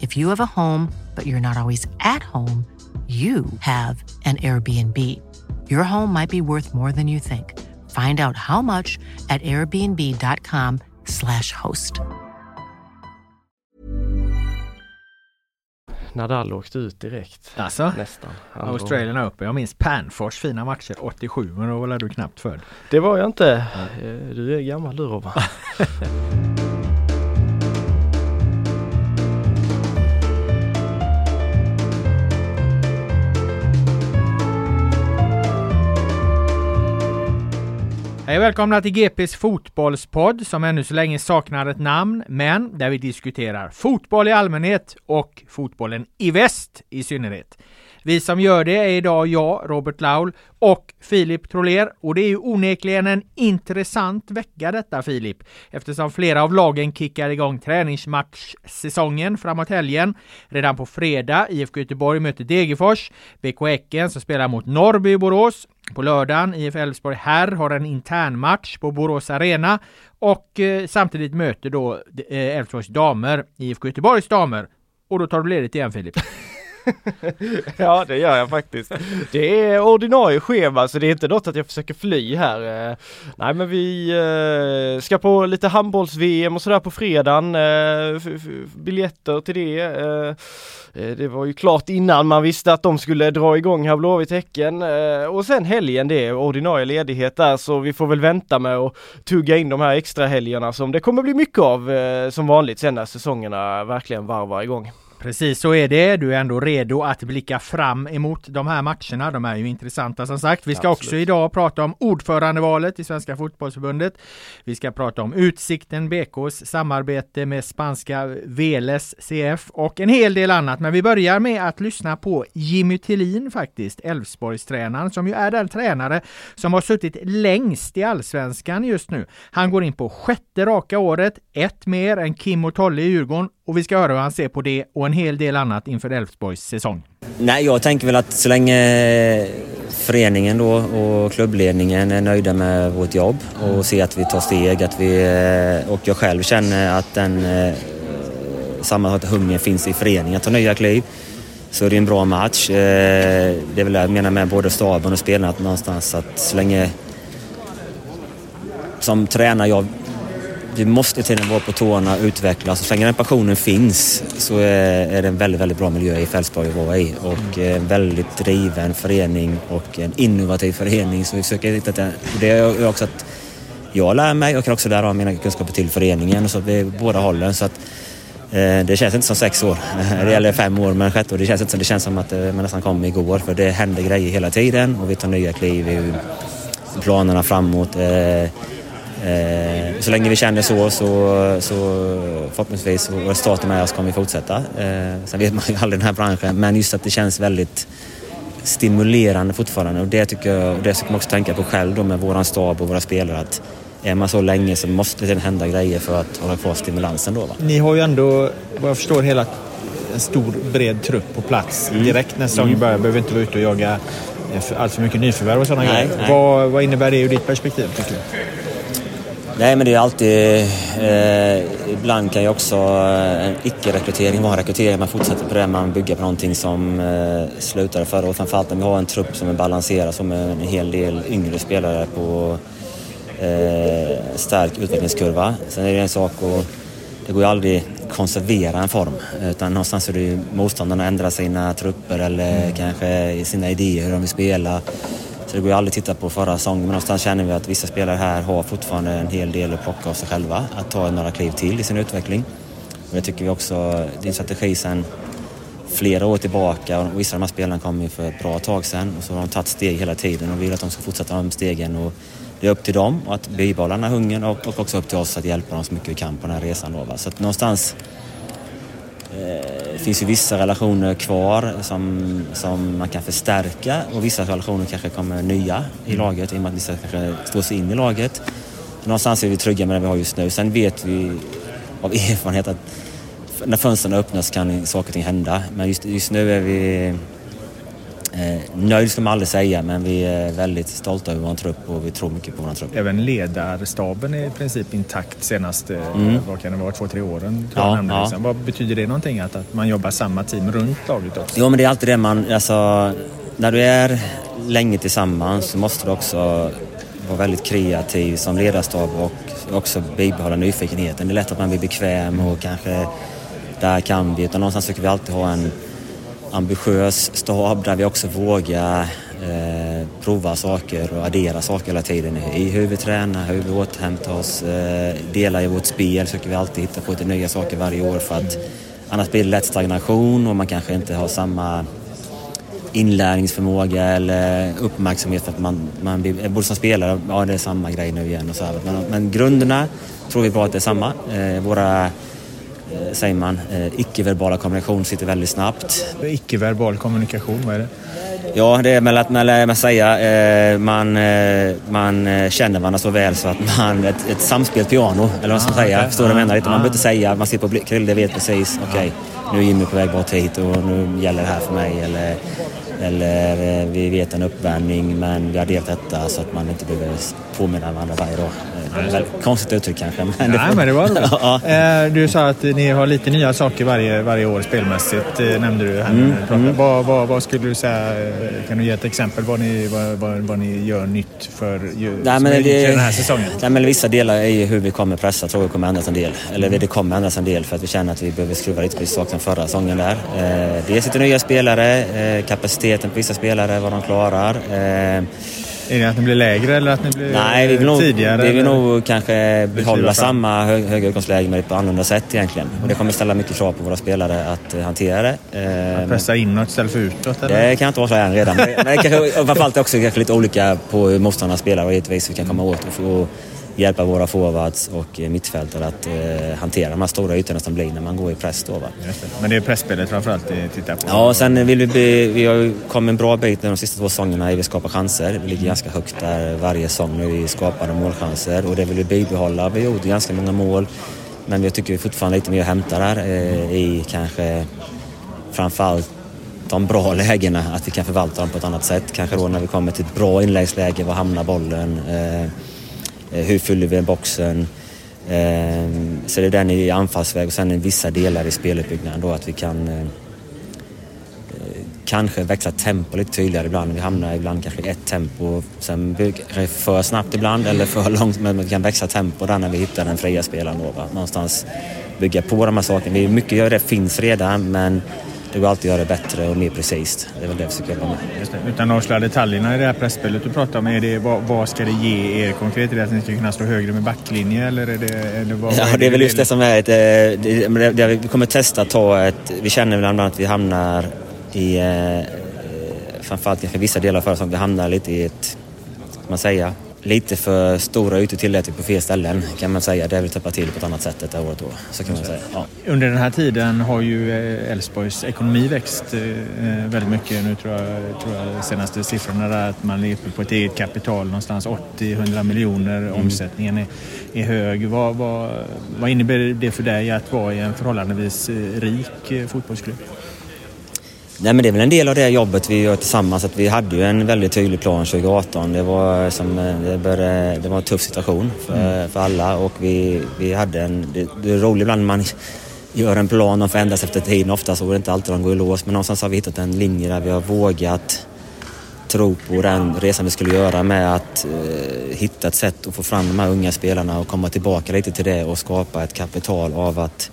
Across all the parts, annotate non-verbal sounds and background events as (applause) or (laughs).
If you have a home, but you're not always at home, you have an Airbnb. Your home might be worth more than you think. Find out how much at airbnb.com/slash host. Nadal åkte ut direkt. Alltså? Nästan. Han Australian Open. Jag minns Panfors fina matcher 87 men då var du knappt född. Det var jag inte. Eh, Du är gammal du Robban. (laughs) Hej och välkomna till GPs fotbollspodd som ännu så länge saknar ett namn men där vi diskuterar fotboll i allmänhet och fotbollen i väst i synnerhet. Vi som gör det är idag jag, Robert Laul och Filip Troler och det är ju onekligen en intressant vecka detta Filip eftersom flera av lagen kickar igång träningsmatchsäsongen framåt helgen. Redan på fredag IFK Göteborg möter Degerfors, BK Häcken som spelar mot Norrby i Borås. På lördagen IF Elfsborg här har en intern match på Borås Arena och eh, samtidigt möter då eh, Elfsborgs damer IFK Göteborgs damer. Och då tar du ledigt igen Filip. (laughs) (laughs) Ja det gör jag faktiskt. Det är ordinarie schema så det är inte något att jag försöker fly här. Eh. Nej men vi eh, ska på lite handbolls-VM och sådär på fredagen. Eh, biljetter till det. Det var ju klart innan man visste att de skulle dra igång här Blåvitt Häcken. Och sen helgen det är ordinarie ledighet där så vi får väl vänta med att tugga in de här extra helgerna som det kommer bli mycket av som vanligt sen när säsongerna verkligen varvar igång. Precis så är det. Du är ändå redo att blicka fram emot de här matcherna. De är ju intressanta som sagt. Vi ska Absolut. också idag prata om ordförandevalet i Svenska Fotbollsförbundet. Vi ska prata om Utsikten BKs samarbete med spanska Veles CF och en hel del annat. Men vi börjar med att lyssna på Jimmy Tillin faktiskt, Elfsborgstränaren som ju är den tränare som har suttit längst i allsvenskan just nu. Han går in på sjätte raka året, ett mer än Kim och Tolle i Djurgården och vi ska höra hur han ser på det och en hel del annat inför Elfsborgs säsong. Nej, jag tänker väl att så länge föreningen då och klubbledningen är nöjda med vårt jobb och ser att vi tar steg, att vi, eh, och jag själv känner att den eh, samma hunger finns i föreningen att ta nya kliv så är det en bra match. Eh, det är väl det jag menar med både staben och spelarna att någonstans att så länge som tränare jag vi måste till tiden vara på tårna och utvecklas. Så länge den passionen finns så är det en väldigt, väldigt bra miljö i Fältsborg att vara i. Och eh, en väldigt driven förening och en innovativ förening. Så vi försöker hitta det. Och det är också att jag lär mig och kan också lära av mina kunskaper till föreningen. Så vi båda hållen. Så att, eh, det känns inte som sex år. (laughs) Det gäller fem år men sjätte år. Det känns inte som, det känns som att eh, man nästan kom igår. För det händer grejer hela tiden och vi tar nya kliv i planerna framåt. Eh, så länge vi känner så, så, så förhoppningsvis och resultaten med oss kommer vi fortsätta. Eh, sen vet man ju aldrig den här branschen, men just att det känns väldigt stimulerande fortfarande och det tycker jag, och det ska man också tänka på själv då med våran stab och våra spelare att är man så länge så måste det hända grejer för att hålla kvar stimulansen då. Va? Ni har ju ändå, vad jag förstår, hela en stor bred trupp på plats direkt när säsongen börjar. Behöver inte vara ute och jaga eh, allt för mycket nyförvärv och sådana Nej, grejer. nej. Vad, vad innebär det ur ditt perspektiv tycker du? Nej, men det är alltid... Eh, ibland kan ju också en icke-rekrytering vara rekrytering. Man fortsätter på det, man bygger på någonting som eh, slutade förra året. Framförallt när vi har en trupp som är balanserad, som är en hel del yngre spelare på eh, stark utvecklingskurva. Sen är det en sak och det går ju aldrig att konservera en form. Utan någonstans är det ju motståndarna ändrar sina trupper eller kanske sina idéer hur de vill spela. Så det går ju aldrig att titta på förra säsongen men någonstans känner vi att vissa spelare här har fortfarande en hel del att plocka av sig själva. Att ta några kliv till i sin utveckling. Och det tycker vi också, det är en strategi sedan flera år tillbaka och vissa av de här spelarna kom ju för ett bra tag sedan och så har de tagit steg hela tiden och vill att de ska fortsätta de stegen. Och det är upp till dem att bibehålla den här hungern och, och också upp till oss att hjälpa dem så mycket vi kan på den här resan. Då, va? Så att någonstans det finns ju vissa relationer kvar som, som man kan förstärka och vissa relationer kanske kommer nya i laget i och med att vissa kanske står sig in i laget. Någonstans är vi trygga med det vi har just nu. Sen vet vi av (laughs) erfarenhet att när fönstren öppnas kan saker och ting hända. Men just, just nu är vi eh, nöjda ska man aldrig säga men vi är väldigt stolta över vår trupp och vi tror mycket på vår trupp. Även ledarstaben är i princip intakt senaste, Mm. vad kan det vara, två, tre åren? Ja, jag ja. liksom. Vad betyder det någonting att, att man jobbar samma team runt laget också? Jo men det är alltid det man, alltså när du är länge tillsammans så måste du också vara väldigt kreativ som ledarstab och också bibehålla nyfikenheten. Det är lätt att man blir bekväm och kanske där kan vi, utan någonstans försöker vi alltid ha en ambitiös stab där vi också vågar eh, prova saker och addera saker hela tiden i hur vi tränar, hur vi återhämtar oss, eh, delar i vårt spel försöker vi alltid hitta på lite nya saker varje år för att annars blir det lätt stagnation och man kanske inte har samma inlärningsförmåga eller uppmärksamhet för att man, man blir, både som spelare, ja det är samma grej nu igen och så här. Men, men grunderna tror vi på att det är samma. Eh, våra, säger man, eh, icke-verbala kommunikation sitter väldigt snabbt. Icke-verbal kommunikation, vad är det? Ja, det är med att man lär man säga, eh, man, eh, man eh, känner varandra så väl så att man, ett, ett samspelt piano, eller vad ska man Ah, säga, okej. förstår du vad jag menar? Ah, Lite, Man ah. behöver inte säga, man ser på blick- Krille vet precis, okej, nu är Jimmy på väg bort hit och nu gäller det här för mig. Eller, eller eh, vi vet en uppvärmning men vi har delat detta så att man inte behöver påminna varandra varje dag. Konstigt uttryck kanske. Men Nej, men det var (laughs) roligt. Eh, Du sa att ni har lite nya saker varje, varje år spelmässigt, eh, nämnde du här. Mm, pratade. Vad, vad, vad skulle du säga, eh, kan du ge ett exempel vad ni, vad, vad, ni gör nytt för Nej, men det, den här säsongen? Nej, men vissa delar är ju hur vi kommer pressa tror jag kommer ändras en del. Eller det kommer ändras en del för att vi känner att vi behöver skruva lite på som förra säsongen där. Eh, dels lite nya spelare, eh, kapaciteten på vissa spelare, vad de klarar. Eh, Är det att ni blir lägre eller att ni blir nej, vi vill eh, nog, tidigare? vi vill nog kanske behålla samma hö, höga utgångsläge men på annorlunda sätt egentligen. Och det kommer ställa mycket krav på våra spelare att eh, hantera det. Eh, men- Pressa inåt istället för utåt? Eller? det kan jag inte vara så än redan. Men kanske, framförallt också kanske lite olika på hur motståndarna spelar och givetvis vi kan komma åt och få hjälpa våra forwards och mittfältare att eh, hantera de här stora ytorna som blir när man går i press. Då. Men det är pressspelet framförallt ni tittar på? Ja, och sen vill vi, bli, vi har kommit en bra bit nu de sista två säsongerna i vi skapar chanser. Vi ligger ganska högt där varje säsong när vi skapar målchanser och det vill vi bibehålla. Vi gjorde ganska många mål men jag tycker vi fortfarande har lite mer att hämta där eh, i kanske framförallt de bra (laughs) lägena, att vi kan förvalta dem på ett annat sätt. Kanske då när vi kommer till ett bra inläggsläge, var hamnar bollen? Eh, Eh, hur fyller vi boxen? Ehm, så det är den i anfallsväg och sen i vissa delar i speluppbyggnaden då att vi kan eh, eh, kanske växla tempo lite tydligare ibland. Vi hamnar ibland kanske i ett tempo. Sen bygger det för snabbt ibland eller för (laughs) långt. Men vi kan växla tempo där när vi hittar den fria spelaren. Då, va? Någonstans bygga på de här sakerna. Mycket av det finns redan men det går alltid att göra det bättre och mer precis. Det är väl det vi försöker jobba med. Just det. Utan att avslöja detaljerna i det här pressspelet du pratar om, är det, vad, vad ska det ge er konkret? Är det att ni ska kunna stå högre med backlinje eller är det... Eller vad, Ja, vad det är väl just det som är ett, eh, det, det, det, vi kommer testa att ta ett, vi känner väl ibland att vi hamnar i, eh, framförallt kanske vissa delar av företaget, vi hamnar lite i ett, ska man säga, lite för stora ytor tillräckligt på fel ställen kan man säga. Det vill täppa till på ett annat sätt detta året då. Så kan man säga. Ja. Under den här tiden har ju eh, Elfsborgs ekonomi växt eh, väldigt mycket. Nu tror jag, tror jag senaste siffrorna är att man är uppe på ett eget kapital någonstans 80-100 miljoner. Mm. Omsättningen är, är hög. Vad, vad, vad innebär det för dig att vara i en förhållandevis rik fotbollsklubb? Nej, men det är väl en del av det jobbet vi gör tillsammans. Att vi hade ju en väldigt tydlig plan 2018. Det var, som, det började, det var en tuff situation för, mm. för alla och vi, vi hade en... Det, det är roligt ibland när man gör en plan och förändras efter tiden. Ofta så går det inte alltid de går i lås men någonstans har vi hittat en linje där vi har vågat tro på den resan vi skulle göra med att eh, hitta ett sätt att få fram de här unga spelarna och komma tillbaka lite till det och skapa ett kapital av att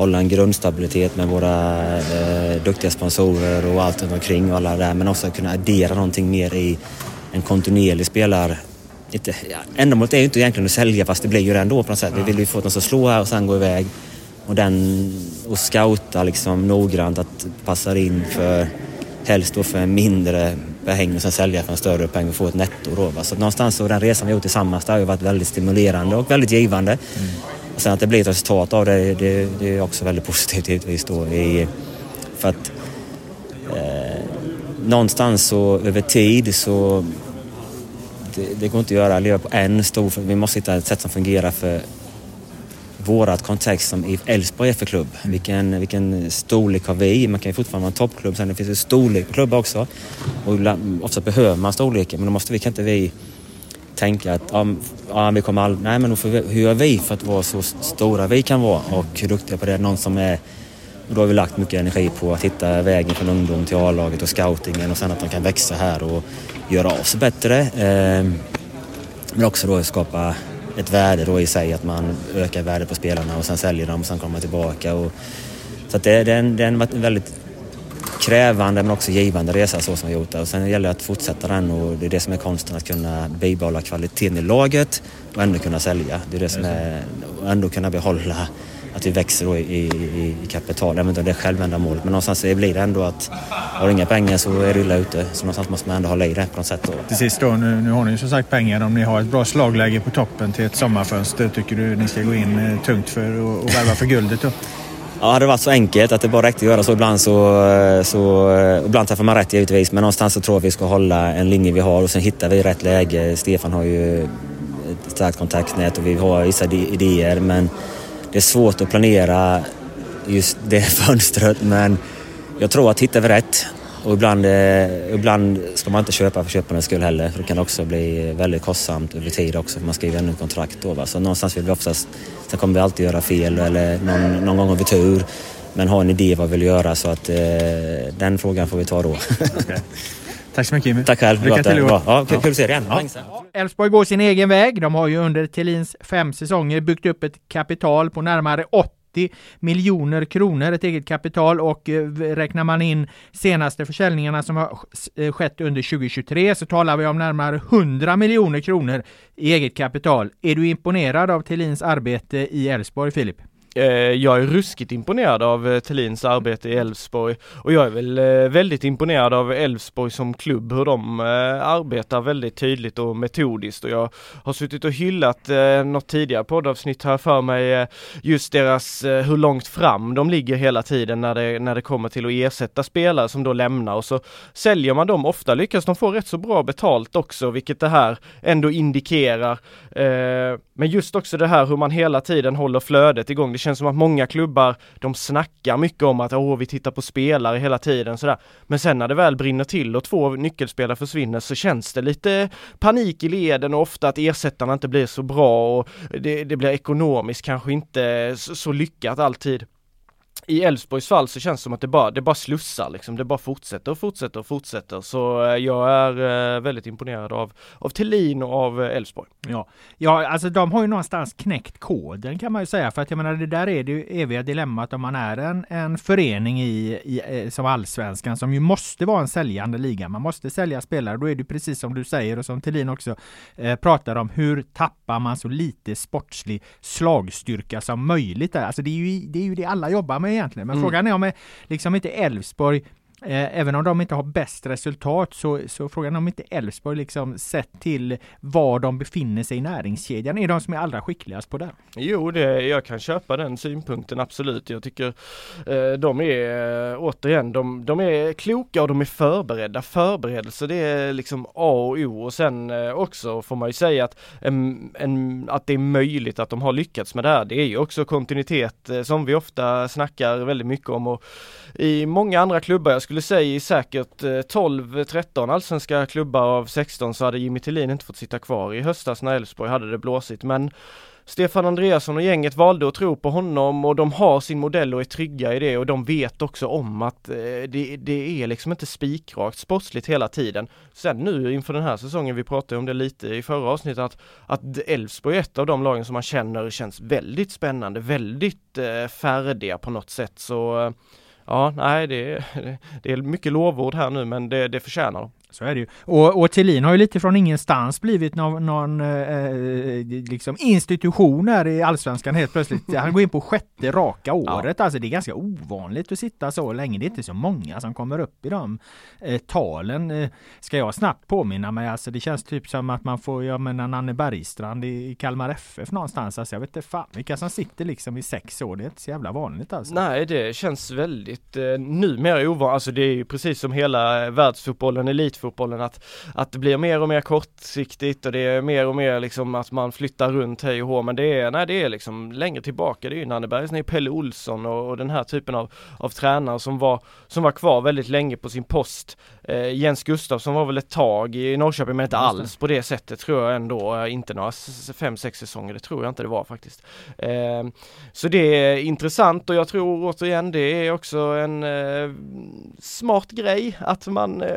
hålla en grundstabilitet med våra eh, duktiga sponsorer och allt runt omkring och alla där men också kunna addera någonting mer i en kontinuerlig spelar inte, ja, ändamålet är ju inte egentligen att sälja fast det blir ju det ändå på något sätt. Vi vill ju få någon som slår här och sen gå iväg. Och, den, och scouta liksom noggrant att passa in för helst då för en mindre peng och sen sälja för en större peng och få ett netto då. Va? Så någonstans så den resan vi gjort tillsammans det har ju varit väldigt stimulerande och väldigt givande. Mm. Sen att det blir ett resultat av det, det, det är också väldigt positivt givetvis då. I, för att eh, någonstans så över tid så det, det, går inte att göra, leva på en stor, vi måste hitta ett sätt som fungerar för vårat kontext som IF Elfsborg är för klubb. Vilken, vilken storlek har vi? Man kan ju fortfarande vara en toppklubb, sen det finns ju storlek på klubbar också. Och ofta behöver man storleken, men då måste vi, kan inte vi tänka att ja, ja, vi kommer aldrig... Nej, men hur gör vi för att vara så stora vi kan vara och hur duktiga på det? Någon som är... Och då har vi lagt mycket energi på att hitta vägen från ungdom till A-laget och scoutingen och sen att de kan växa här och göra av sig bättre. Ehm, men också då skapa ett värde då i sig, att man ökar värdet på spelarna och sen säljer dem och sen kommer tillbaka. Och, så att det, det, är en, det är en väldigt krävande men också givande resa så som vi gjort det. Och sen gäller det att fortsätta den och det är det som är konsten att kunna bibehålla kvaliteten i laget och ändå kunna sälja. Det är det som är, och ändå kunna behålla att vi växer då i, i, i kapital. Jag vet inte om det är självändamålet men någonstans blir det ändå att har du inga pengar så är du illa ute. Så någonstans måste man ändå hålla i det på något sätt. Då. Till sist då, nu, nu har ni ju som sagt pengar. Om ni har ett bra slagläge på toppen till ett sommarfönster, tycker du ni ska gå in eh, tungt för att värva för guldet då? Ja, hade det varit så enkelt att det bara räckte att göra så ibland så... Eh, så eh, ibland träffar man rätt givetvis men någonstans så tror jag vi ska hålla en linje vi har och sen hittar vi rätt läge. Stefan har ju ett starkt kontaktnät och vi har vissa idéer men det är svårt att planera just det (laughs) fönstret men jag tror att hittar vi rätt och ibland, eh, ibland ska man inte köpa för köpandets skull heller. För det kan också bli väldigt kostsamt över tid också för man skriver ännu kontrakt då. Va? Så någonstans vill vi oftast, sen kommer vi alltid göra fel eller någon, någon gång har vi tur. Men ha en idé vad vi vill göra så att eh, den frågan får vi ta då. Okay. Tack så mycket Jimmy. Tack själv. Lycka till i år. Ja, kul, kul att se dig igen. Elfsborg går sin egen väg. De har ju under Thelins fem säsonger byggt upp ett kapital på närmare 80 80 miljoner kronor, ett eget kapital och eh, räknar man in senaste försäljningarna som har eh, skett under 2023 så talar vi om närmare 100 miljoner kronor i eget kapital. Är du imponerad av Thelins arbete i Elfsborg, Filip? Eh, jag är ruskigt imponerad av Tellins Thelins arbete i Elfsborg. Och jag är väl eh, väldigt imponerad av Elfsborg som klubb, hur de arbetar väldigt tydligt och metodiskt. Och jag har suttit och hyllat något tidigare poddavsnitt här för mig just deras, hur långt fram de ligger hela tiden när det, när det kommer till att ersätta spelare som då lämnar. Och så säljer man dem, ofta lyckas de få rätt så bra betalt också, vilket det här ändå indikerar. Men just också det här hur man hela tiden håller flödet igång Det känns som att många klubbar, de snackar mycket om att åh, vi tittar på spelare hela tiden sådär. Men sen när det väl brinner till och två nyckelspelare försvinner så känns det lite panik i leden och ofta att ersättarna inte blir så bra och det, det blir ekonomiskt kanske inte så lyckat alltid i Elfsborgs fall så känns det som att det bara, det bara slussar liksom, det bara fortsätter och fortsätter och fortsätter. Så eh, jag är eh, väldigt imponerad av, av Thelin och av eh, Elfsborg. Ja. ja, alltså de har ju någonstans knäckt koden kan man ju säga. För att jag menar det där är det ju eviga dilemmat om man är en, en förening i, i, som allsvenskan som ju måste vara en säljande liga. Man måste sälja spelare. Då är det precis som du säger och som Thelin också eh, pratar om. Hur tappar man så lite sportslig slagstyrka som möjligt? Där? Alltså det är ju det, är ju det alla jobbar med egentligen. Men mm. frågan är om liksom inte Elfsborg Eh, Eh, även om de inte har bäst resultat så, så frågan om inte Elfsborg liksom sett till var de befinner sig i näringskedjan är de som är allra skickligast på det. Jo, det, jag kan köpa den synpunkten absolut. Jag tycker eh, de är eh, återigen, de, de är kloka och de är förberedda. Förberedelse det är liksom A och O och sen eh, också får man ju säga att, en, en, att det är möjligt att de har lyckats med det här. Det är ju också kontinuitet eh, som vi ofta snackar väldigt mycket om och i många andra klubbar, jag skulle säga i säkert eh, 12-13 allsvenska klubbar av 16 så hade Jimmy Tillin inte fått sitta kvar. I höstas när Elfsborg hade det blåsigt. Men Stefan Andreasson och gänget valde att tro på honom och de har sin modell och är trygga i det och de vet också om att eh, det, det är liksom inte spikrakt sportsligt hela tiden. Sen nu inför den här säsongen, vi pratade om det lite i förra avsnittet, att, att Elfsborg är ett av de lagen som man känner känns väldigt spännande, väldigt eh, färdiga på något sätt. Så eh, Ja, nej det, är (laughs) det är mycket lovord här nu men det, det förtjänar de. Så är det ju. Och, och Thelin har ju lite från ingenstans blivit någon, någon eh, liksom institution här i Allsvenskan helt plötsligt. Han går in på sjätte raka (laughs) året. Ja. Alltså det är ganska ovanligt att sitta så länge. Det är inte så många som kommer upp i de eh, talen. Eh, ska jag snabbt påminna mig, alltså det känns typ som att man får, jag menar Nanne Bergstrand i Kalmar FF någonstans. Alltså jag vet inte fan vilka som sitter liksom i sex år. Det är inte så jävla vanligt alltså. Nej, det känns väldigt eh, numera ovanligt. Alltså det är ju precis som hela världsfotbollen, elit fotbollen att, att det blir mer och mer kortsiktigt och det är mer och mer liksom att man flyttar runt hej och hå men det är, nej det är liksom längre tillbaka, det är ju Nanne är Pelle Olsson och, och, den här typen av, av tränare som var, som var kvar väldigt länge på sin post. Eh, Jens Gustafsson var väl ett tag i Norrköping men inte alls på det sättet tror jag ändå, eh, inte några fem, sex säsonger, det tror jag inte det var faktiskt. Eh, så det är intressant och jag tror återigen det är också en eh, smart grej att man eh,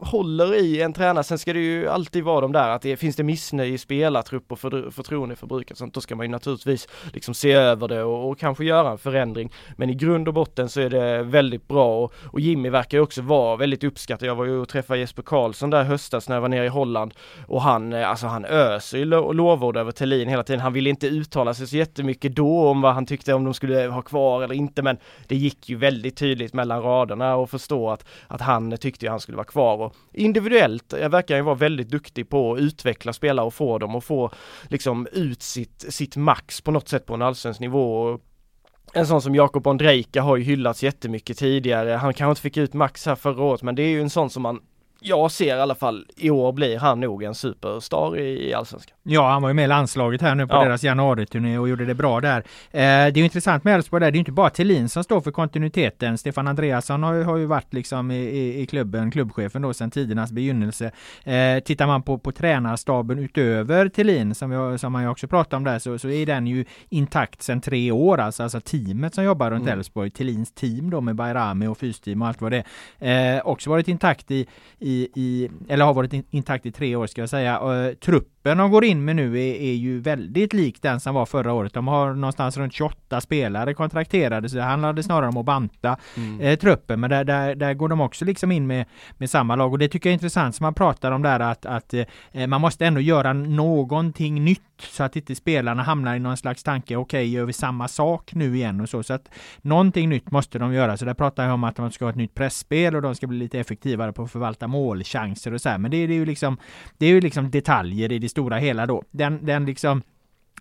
håller i en tränare. Sen ska det ju alltid vara de där att det finns det missnöje i spelartrupp och för, förtroende för sånt, då ska man ju naturligtvis liksom se över det och, och, kanske göra en förändring. Men i grund och botten så är det väldigt bra och, och Jimmy verkar ju också vara väldigt uppskattad. Jag var ju och träffade Jesper Karlsson där höstas när jag var nere i Holland och han, eh, alltså han öser ju lo lovord över Thelin hela tiden. Han ville inte uttala sig så jättemycket då om vad han tyckte om de skulle ha kvar eller inte men det gick ju väldigt tydligt mellan raderna och förstå att, att han tyckte han skulle vara kvar och individuellt eh, verkar han ju vara väldigt duktig på att utveckla spelare och få dem att få liksom ut sitt, sitt max på något sätt på en allsvensk nivå. En sån som Jakob Ondrejka har ju hyllats jättemycket tidigare. Han kanske inte fick ut max här förra året men det är ju en sån som man jag ser i alla fall i år blir han nog en superstar i, i Allsvenskan. Ja, han var ju med i landslaget här nu på ja. deras januariturné och gjorde det bra där. Eh, det är intressant med Elfsborg där, det är inte bara Thelin som står för kontinuiteten. Stefan Andreasson har ju, har ju varit liksom i, i, i klubben, klubbchefen då sedan tidernas begynnelse. Eh, tittar man på, på tränarstaben utöver Thelin, som, jag, som man ju också pratar om där, så, så är den ju intakt sedan tre år. Alltså, alltså teamet som jobbar runt mm. Elfsborg, Thelins team då med Bayrami och fysteam och allt vad det är. Eh, också varit intakt i, i, i, eller har varit intakt i tre år ska jag säga. Uh, truppen de går in med nu är, är, ju väldigt lik den som var förra året. De har någonstans runt 28 spelare kontrakterade så det handlade snarare om att banta mm. eh, truppen. Men där, där, där, går de också liksom in med, med samma lag och det tycker jag är intressant som man pratar om där att, att eh, man måste ändå göra någonting nytt så att inte spelarna hamnar i någon slags tanke, okej okay, gör vi samma sak nu igen och så. Så att någonting nytt måste de göra. Så där pratar jag om att de ska ha ett nytt pressspel och de ska bli lite effektivare på att förvalta målchanser och så här. Men det, det är ju liksom, det är ju liksom detaljer i det stora hela då. Den, den liksom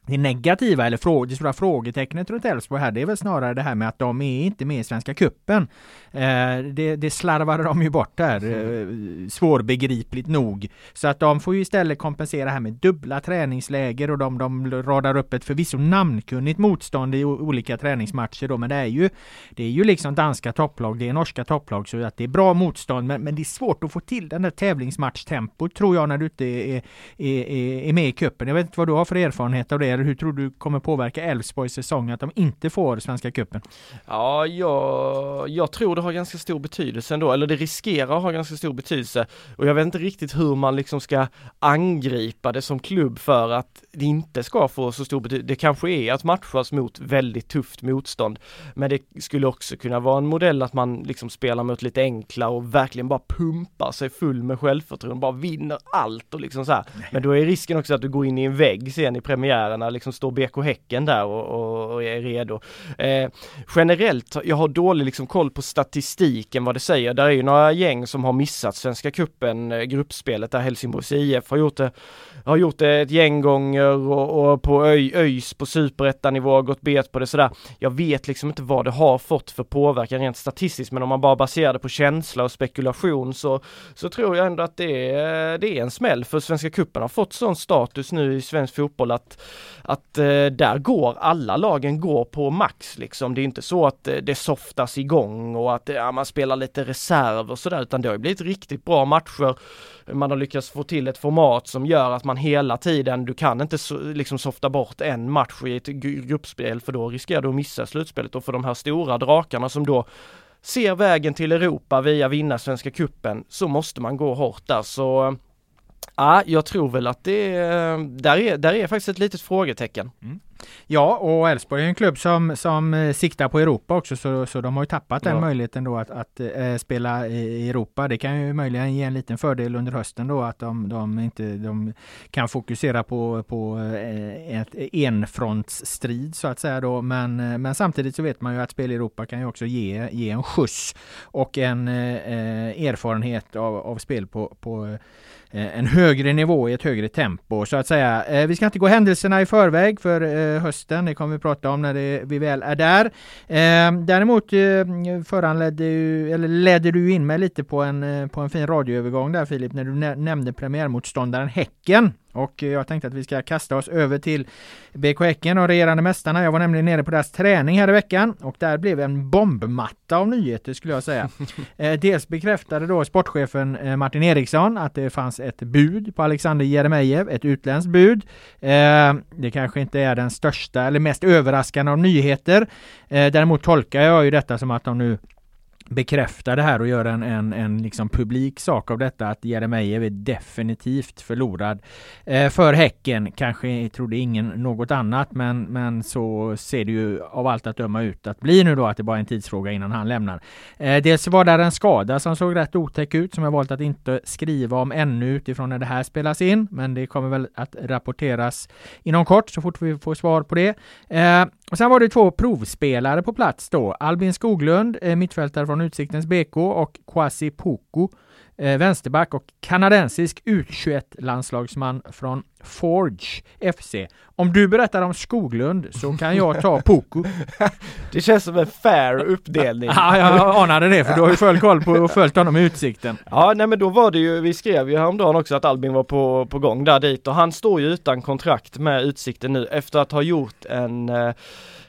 det negativa eller frå det stora frågetecknet runt Elfsborg här, det är väl snarare det här med att de är inte med i Svenska Cupen. Eh, det, det slarvade de ju bort där, eh, svårbegripligt nog. Så att de får ju istället kompensera här med dubbla träningsläger och de, de radar upp ett förvisso namnkunnigt motstånd i olika träningsmatcher då, men det är ju det är ju liksom danska topplag, det är norska topplag, så att det är bra motstånd, men, men det är svårt att få till den där tävlingsmatchtempot tror jag när du inte är, är, är, är med i cupen. Jag vet inte vad du har för erfarenhet av det eller hur tror du kommer påverka Elfsborgs säsong att de inte får Svenska Cupen? Ja, jag, jag tror det har ganska stor betydelse ändå, eller det riskerar att ha ganska stor betydelse och jag vet inte riktigt hur man liksom ska angripa det som klubb för att det inte ska få så stor betydelse. Det kanske är att matchas mot väldigt tufft motstånd, men det skulle också kunna vara en modell att man liksom spelar mot lite enkla och verkligen bara pumpar sig full med självförtroende, bara vinner allt och liksom så här. Men då är risken också att du går in i en vägg sen i premiären spelarna liksom står BK Häcken där och, och, och är redo. Eh, generellt, jag har dålig liksom koll på statistiken vad det säger. Där är ju några gäng som har missat Svenska Cupen eh, gruppspelet där Helsingborgs IF har gjort det, har gjort det ett gäng gånger och, och på ÖIS på superettanivå har gått bet på det sådär. Jag vet liksom inte vad det har fått för påverkan rent statistiskt men om man bara baserar det på känsla och spekulation så, så tror jag ändå att det är, det är en smäll för Svenska Cupen har fått sån status nu i svensk fotboll att, att eh, där går alla lagen går på max liksom. Det är inte så att eh, det softas igång och att eh, ja, man spelar lite reserv och sådär utan det har ju blivit riktigt bra matcher. Man har lyckats få till ett format som gör att man hela tiden, du kan inte so liksom softa bort en match i ett gruppspel för då riskerar du att missa slutspelet och för de här stora drakarna som då ser vägen till Europa via vinna Svenska Kuppen så måste man gå hårt där så eh, Ja, jag tror väl att det där är, där är faktiskt ett litet frågetecken. Mm. Ja, och Elfsborg är en klubb som, som eh, siktar på Europa också, så, så de har ju tappat den möjligheten då att, att äh, spela i Europa. Det kan ju möjligen ge en liten fördel under hösten då att de, de inte de kan fokusera på, på äh, ett enfrontsstrid så att säga då. Men, men samtidigt så vet man ju att spel i Europa kan ju också ge, ge en skjuts och en äh, erfarenhet av, av spel på, på Eh, en högre nivå i ett högre tempo så att säga. Eh, vi ska inte gå händelserna i förväg för eh, Eh, hösten, det kommer vi prata om när det, vi väl är där. Eh, däremot eh, föranledde eller ledde du in mig lite på en, på en fin radioövergång där Filip, när du nämnde premiärmotståndaren Häcken. Och jag tänkte att vi ska kasta oss över till BK Häcken och regerande mästarna. Jag var nämligen nere på deras träning här i veckan och där blev en bombmatta av nyheter skulle jag säga. (laughs) eh, dels bekräftade då sportchefen eh, Martin Eriksson att det fanns ett bud på Alexander Jeremejeff, ett utländskt bud. Eh, det kanske inte är den största eller mest överraskande av nyheter. Eh, däremot tolkar jag ju detta som att de nu bekräfta det här och göra en, en, en liksom publik sak av detta att Jeremejeff är definitivt förlorad eh, för Häcken. Kanske trodde ingen något annat men, men så ser det ju av allt att döma ut att bli nu då att det bara är en tidsfråga innan han lämnar. Eh, dels var där en skada som såg rätt otäck ut som jag valt att inte skriva om ännu utifrån när det här spelas in men det kommer väl att rapporteras inom kort så fort vi får svar på det. Eh, och sen var det två provspelare på plats då. Albin Skoglund, eh, mittfältare från Utsiktens BK och Kwasi Poko, eh, vänsterback och kanadensisk U21-landslagsman från Forge FC. Om du berättar om Skoglund så kan jag ta Poku. (laughs) Det känns som en fair uppdelning. ja, jag anade det för du har ju full koll på och följt honom i Utsikten. Ja, nej men då var det ju, vi skrev ju häromdagen också att Albin var på, på gång där dit och han står ju utan kontrakt med Utsikten nu efter att ha gjort en eh,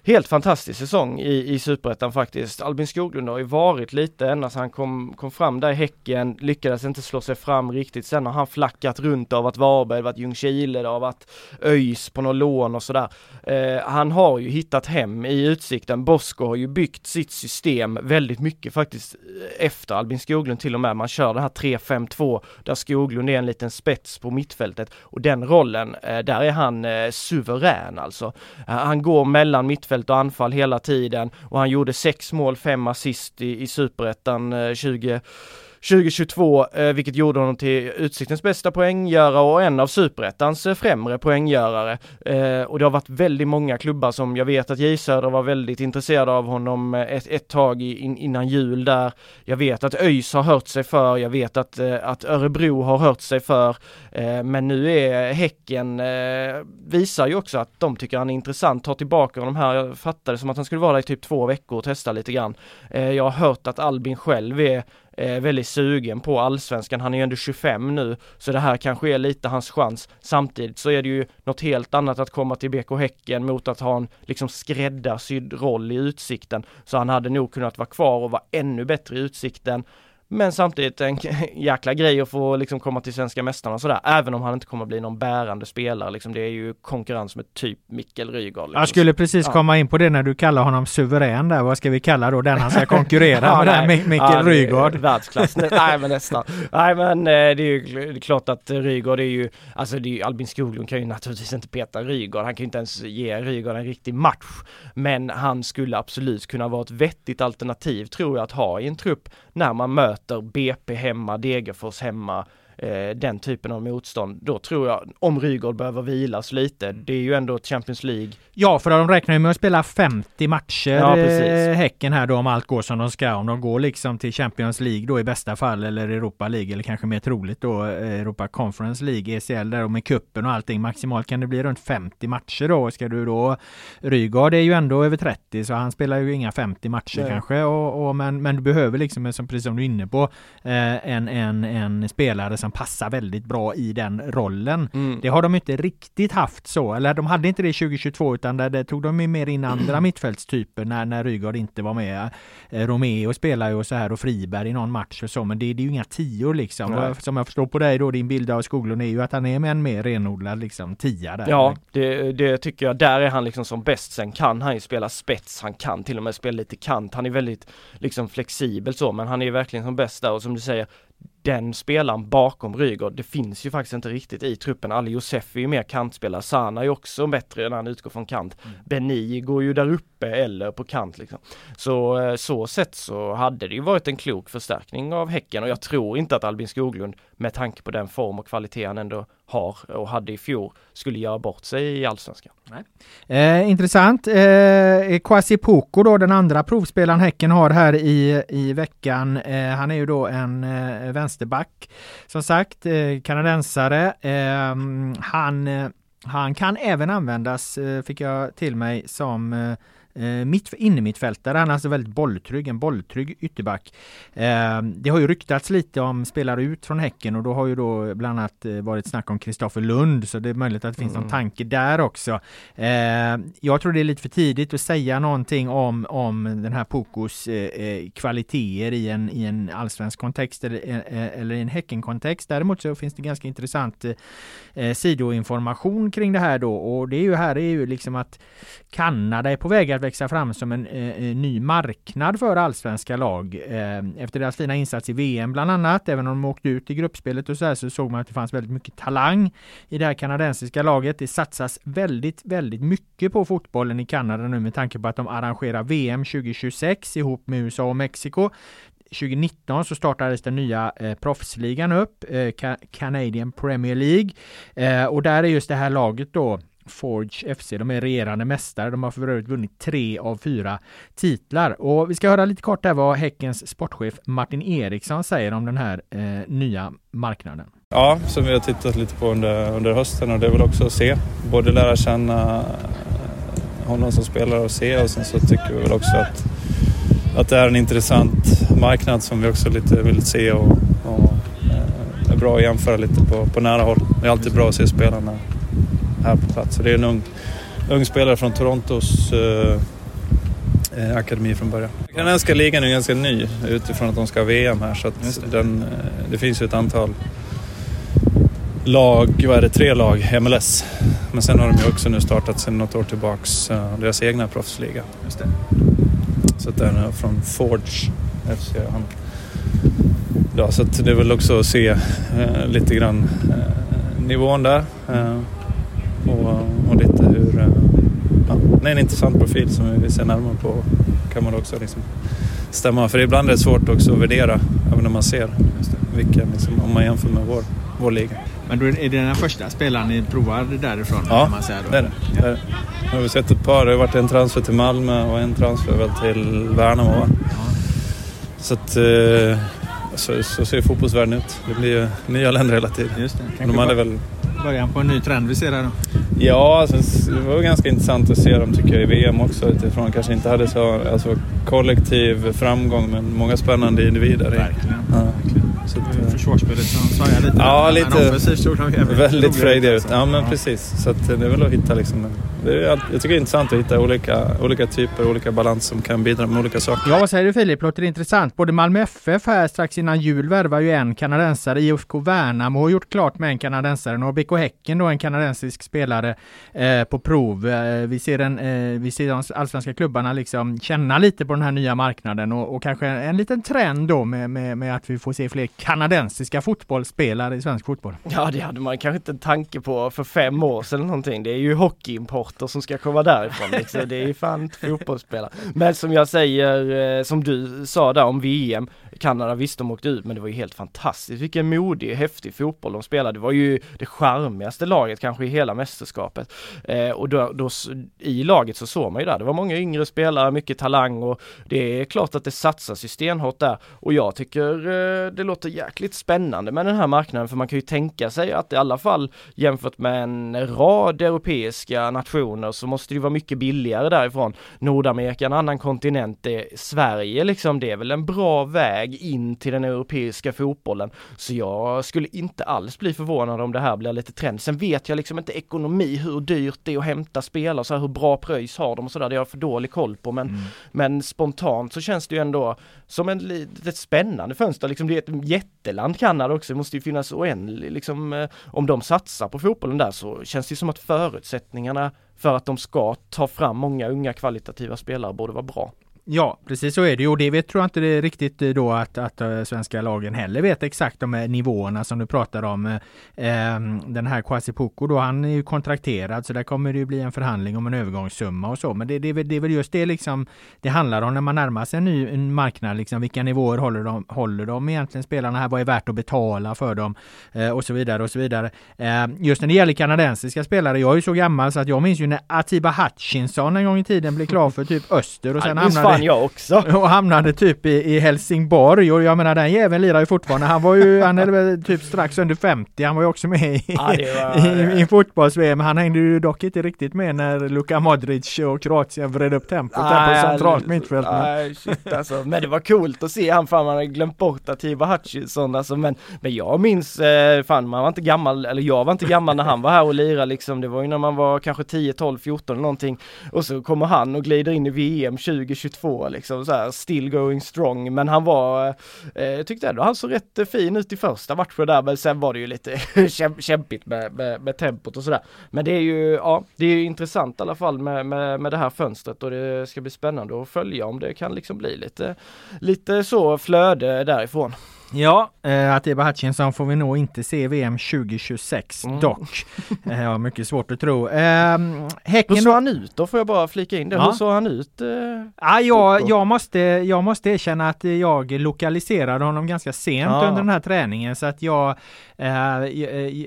helt fantastisk säsong i, i Superettan faktiskt. Albin Skoglund har ju varit lite ända sedan han kom, kom fram där i Häcken, lyckades inte slå sig fram riktigt. Sen har han flackat runt av att Varberg, varit Ljungskile, det har varit ÖIS på något lån och sådär. Eh, han har ju hittat hem i Utsikten. Bosko har ju byggt sitt system väldigt mycket faktiskt eh, efter Albin Skoglund till och med. Man kör det här 3-5-2 där Skoglund är en liten spets på mittfältet och den rollen, eh, där är han eh, suverän alltså. Eh, han går mellan mittfältet mittfält och anfall hela tiden. Och han gjorde sex mål, fem assist i, i superettan eh, 20 2022, eh, vilket gjorde honom till Utsiktens bästa poänggörare och en av Superettans eh, främre poänggörare. Eh, och det har varit väldigt många klubbar som jag vet att J Söder var väldigt intresserad av honom eh, ett, ett tag in, innan jul där. Jag vet att ÖIS har hört sig för, jag vet att, eh, att Örebro har hört sig för. Eh, men nu är Häcken, eh, visar ju också att de tycker han är intressant, tar tillbaka honom här. Jag fattade som att han skulle vara där i typ två veckor och testa lite grann. jag har hört att Albin själv är eh, väldigt sugen på allsvenskan. Han är ju ändå 25 nu, så det här kanske är lite hans chans. Samtidigt så är det ju något helt annat att komma till BK Häcken mot att ha en liksom skräddarsydd roll i Utsikten. Så han hade nog kunnat vara kvar och vara ännu bättre i Utsikten. Men samtidigt en (laughs) jäkla grej att få liksom komma till svenska mästarna sådär, även om han inte kommer bli någon bärande spelare liksom. Det är ju konkurrens med typ Mikkel Rygaard. Liksom. Jag skulle precis ja. komma in på det när du kallar honom suverän där. Vad ska vi kalla då den han ska konkurrera (laughs) ja, med där, Mikkel ja, Rygaard? Världsklass. (laughs) nej men nästan. Nej men eh, det är ju det är klart att Rygaard är ju, alltså det är ju, Albin Skoglund kan ju naturligtvis inte peta Rygaard. Han kan ju inte ens ge Rygaard en riktig match. Men han skulle absolut kunna vara ett vettigt alternativ tror jag att ha i en trupp när man möter BP hemma, Degerfors hemma, eh, den typen av motstånd. Då tror jag, om Rygaard behöver vilas lite, det är ju ändå Champions League. Ja, för de räknar ju med att spela 50 matcher, Ja, eh. Häcken här då om allt går som de ska. Om de går liksom till Champions League då i bästa fall eller Europa League eller kanske mer troligt då eh, Europa Conference League, ECL där och med kuppen och allting. Maximalt kan det bli runt 50 matcher då. Ska du då Rygaard är ju ändå över 30 så han spelar ju inga 50 matcher Nej. kanske. Och, och, men, men du behöver liksom, som, precis som du är inne på, eh, en, en, en spelare som passar väldigt bra i den rollen. Mm. Det har de inte riktigt haft så, eller de hade inte det 2022 utan där, där tog de ju mer in andra (clears throat) mittfältstyper när, när Rygaard inte var med. Eh, Romeo spelar ju och så här och Friberg i någon match och så men det, det är ju inga tior liksom. Nej. Som jag förstår på dig då, din bild av Skoglund är ju att han är med en mer renodlad liksom tia där. Ja, det, det tycker jag. Där är han liksom som bäst. Sen kan han ju spela spets, han kan till och med spela lite kant. Han är väldigt liksom flexibel så, men han är ju verkligen som bäst där och som du säger, den spelaren bakom Rygaard, det finns ju faktiskt inte riktigt i truppen. Ali Josef är ju mer kantspelare, Sana är också bättre när han utgår från kant. Beni går ju där uppe eller på kant liksom. Så eh, så sett så hade det ju varit en klok förstärkning av Häcken och jag tror inte att Albin Skoglund med tanke på den form och kvalitet han ändå har och hade i fjol skulle göra bort sig i Allsvenskan. Eh, intressant. Eh, eh Kwasi Poko då, den andra provspelaren Häcken har här i, i veckan. Eh, han är ju då en eh, vänsterback. Som sagt, eh, kanadensare. Eh, han, eh, han kan även användas, eh, fick jag till mig, som eh, eh, mitt, innermittfältare. Han är alltså väldigt bolltrygg, en bolltrygg ytterback. Eh, det har ju ryktats lite om spelare ut från Häcken och då har ju då bland annat eh, varit snack om Kristoffer Lund så det är möjligt att det finns någon Mm. tanke där också. Eh, jag tror det är lite för tidigt att säga någonting om, om den här Pokos eh, eh, kvaliteter i en, i en allsvensk kontext eller, eh, eller i en Häcken-kontext. Däremot så finns det ganska intressant sidoinformation kring det här då och det är ju här är ju liksom att Kanada är på väg att växa fram som en eh, eh, ny marknad för allsvenska lag. Eh, efter deras fina insats i VM bland annat, även om de åkte ut i gruppspelet och så här så såg man att det fanns väldigt mycket talang i det här kanadensiska laget. Det satsas väldigt, väldigt mycket på fotbollen i Kanada nu med tanke på att de arrangerar VM 2026 ihop med USA och Mexiko. 2019 så startades den nya eh, proffsligan upp, eh, Canadian Premier League. Eh, och där är just det här laget då Forge FC, de är regerande mästare. De har för övrigt vunnit tre av fyra titlar. Och vi ska höra lite kort där vad Häckens sportchef Martin Eriksson säger om den här eh, nya marknaden. Ja, som vi har tittat lite på under, under hösten och det är väl också att se. Både lära känna eh, honom som spelare och se och sen så tycker vi väl också att, att det är en intressant marknad som vi också lite vill se och, och eh, är bra att jämföra lite på, på nära håll. Det är alltid bra att se spelarna här på plats. Så det är en ung, ung spelare från Torontos eh, eh, akademi från början. Kanadensiska ligan är ganska ny utifrån att de ska ha VM här så att den, eh, det finns ju ett antal lag, vad är det, tre lag, MLS. Men sen har de ju också nu startat sedan något år tillbaks eh, deras egna proffsliga. Just det. Så att den är från Forge FC. Han, ja, så att det är väl också att se eh, lite grann eh, nivån där. Eh, och, och lite hur... Eh, ja, det är en intressant profil som vi vill se närmare på. Kan man också liksom stämma. För ibland är det svårt också att värdera, även när man ser vilken, liksom, om man jämför med vår, vår liga. Men då är det den första spelaren ni provar därifrån? Ja, man säga då? det är det. det, är det. Har vi sett ett par. Det har varit en transfer till Malmö och en transfer väl till Värnamo. va? Så att eh, så, så ser fotbollsvärlden ut. Det blir ju nya länder hela tiden. Just det. De hade väl... början på en ny trend vi ser här då. Ja, alltså, det var ganska intressant att se dem tycker jag i VM också utifrån kanske inte hade så alltså, kollektiv framgång men många spännande individer. Verkligen. Ja. Så att, eh, Försvarsspelet som svajar lite. Ja, Men lite. offensivt såg de jävligt Väldigt frejdiga ut. Ja, men precis. Så att det är väl att hitta liksom... en- Det är, jag tycker det är intressant att hitta olika, olika typer, olika balans som kan bidra med olika saker. Ja, vad säger du Filip? Låter det intressant? Både Malmö FF här strax innan jul värvar ju en kanadensare. IFK Värnamo har gjort klart med en kanadensare. Nu har BK Häcken då en kanadensisk spelare eh, på prov. Eh, vi ser, en, eh, vi ser de allsvenska klubbarna liksom känna lite på den här nya marknaden och, och kanske en liten trend då med, med, med att vi får se fler kanadensiska fotbollsspelare i svensk fotboll. Ja det hade man kanske inte en tanke på för fem år sedan eller någonting. Det är ju hockeyimporter som ska komma därifrån liksom. Det är ju fan inte fotbollsspelare. Men som jag säger, eh, som du sa där om VM. Kanada visst de åkte ut men det var ju helt fantastiskt. Vilken modig, häftig fotboll de spelade. Det var ju det charmigaste laget kanske i hela mästerskapet. Eh, och då, då, i laget så såg man ju där, det var många yngre spelare, mycket talang och det är klart att det satsas ju stenhårt där. Och jag tycker eh, det låter jäkligt spännande med den här marknaden för man kan ju tänka sig att i alla fall jämfört med en rad europeiska nationer så måste det vara mycket billigare därifrån. Nordamerika, en annan kontinent, det är Sverige liksom, det är väl en bra väg in till den europeiska fotbollen. Så jag skulle inte alls bli förvånad om det här blir lite trend. Sen vet jag liksom inte ekonomi, hur dyrt det är att hämta spelare, så här, hur bra pröjs har de och sådär, det har jag för dålig koll på men, mm. men spontant så känns det ju ändå som en litet spännande fönster, liksom det är ett jätteland Kanada också, det måste ju finnas oändligt liksom eh, om de satsar på fotbollen där så känns det som att förutsättningarna för att de ska ta fram många unga kvalitativa spelare borde vara bra. Ja, precis så är det och det vet, tror jag inte det är riktigt eh, då att, att uh, svenska lagen heller vet exakt de här nivåerna som du pratar om. Uh, den här Kwasi Poko då, han är ju kontrakterad så där kommer det ju bli en förhandling om en övergångssumma och så. Men det, det, det är väl just det liksom det handlar om när man närmar sig en ny en marknad. Liksom, vilka nivåer håller de, håller de egentligen spelarna här? Vad är värt att betala för dem? Och så vidare och så vidare. just när det gäller kanadensiska spelare, jag är ju så gammal så att jag minns ju när Atiba Hutchinson en gång i tiden blev klar för typ Öster och sen hamnade fan jag också. (laughs) Och hamnade typ i, i Helsingborg och jag menar den jäveln lirar ju fortfarande. Han var ju, han är väl typ strax under 50. Han var ju också med i, ja, var, (laughs) i, i fotbolls-VM. Han hängde ju dock inte riktigt med när Luka Modric och Kroatien vred upp tempot där på centralt mittfält. alltså. Men det var coolt att se han, fan man hade glömt bort Atiba Hutchinson alltså. Men, men jag minns, eh, fan man var inte gammal, eller jag var inte gammal när han var här och lirade liksom. Det var ju när man var kanske 10, 12, 14 eller någonting. Och så kommer han och glider in i VM 2022 två liksom så här, still going strong. Men han var, eh, tyckte ändå han såg rätt eh, fin ut i första matchen där men sen var det ju lite (laughs) kämpigt med, med, med tempot och sådär. Men det är ju, ja, det är ju intressant i alla fall med, med, med det här fönstret och det ska bli spännande att följa om det kan liksom bli lite, lite så flöde därifrån. Ja, eh, Atiba Hutchinson får vi nog inte se VM 2026 mm. dock. Eh, ja, mycket svårt att tro. (laughs) Eh, häcken Hur såg han ut då? Får jag bara flika in det. Ja. Hur såg han ut? Eh, ja, jag, jag, måste, jag måste erkänna att jag lokaliserade honom ganska sent ja. under den här träningen så att jag, eh,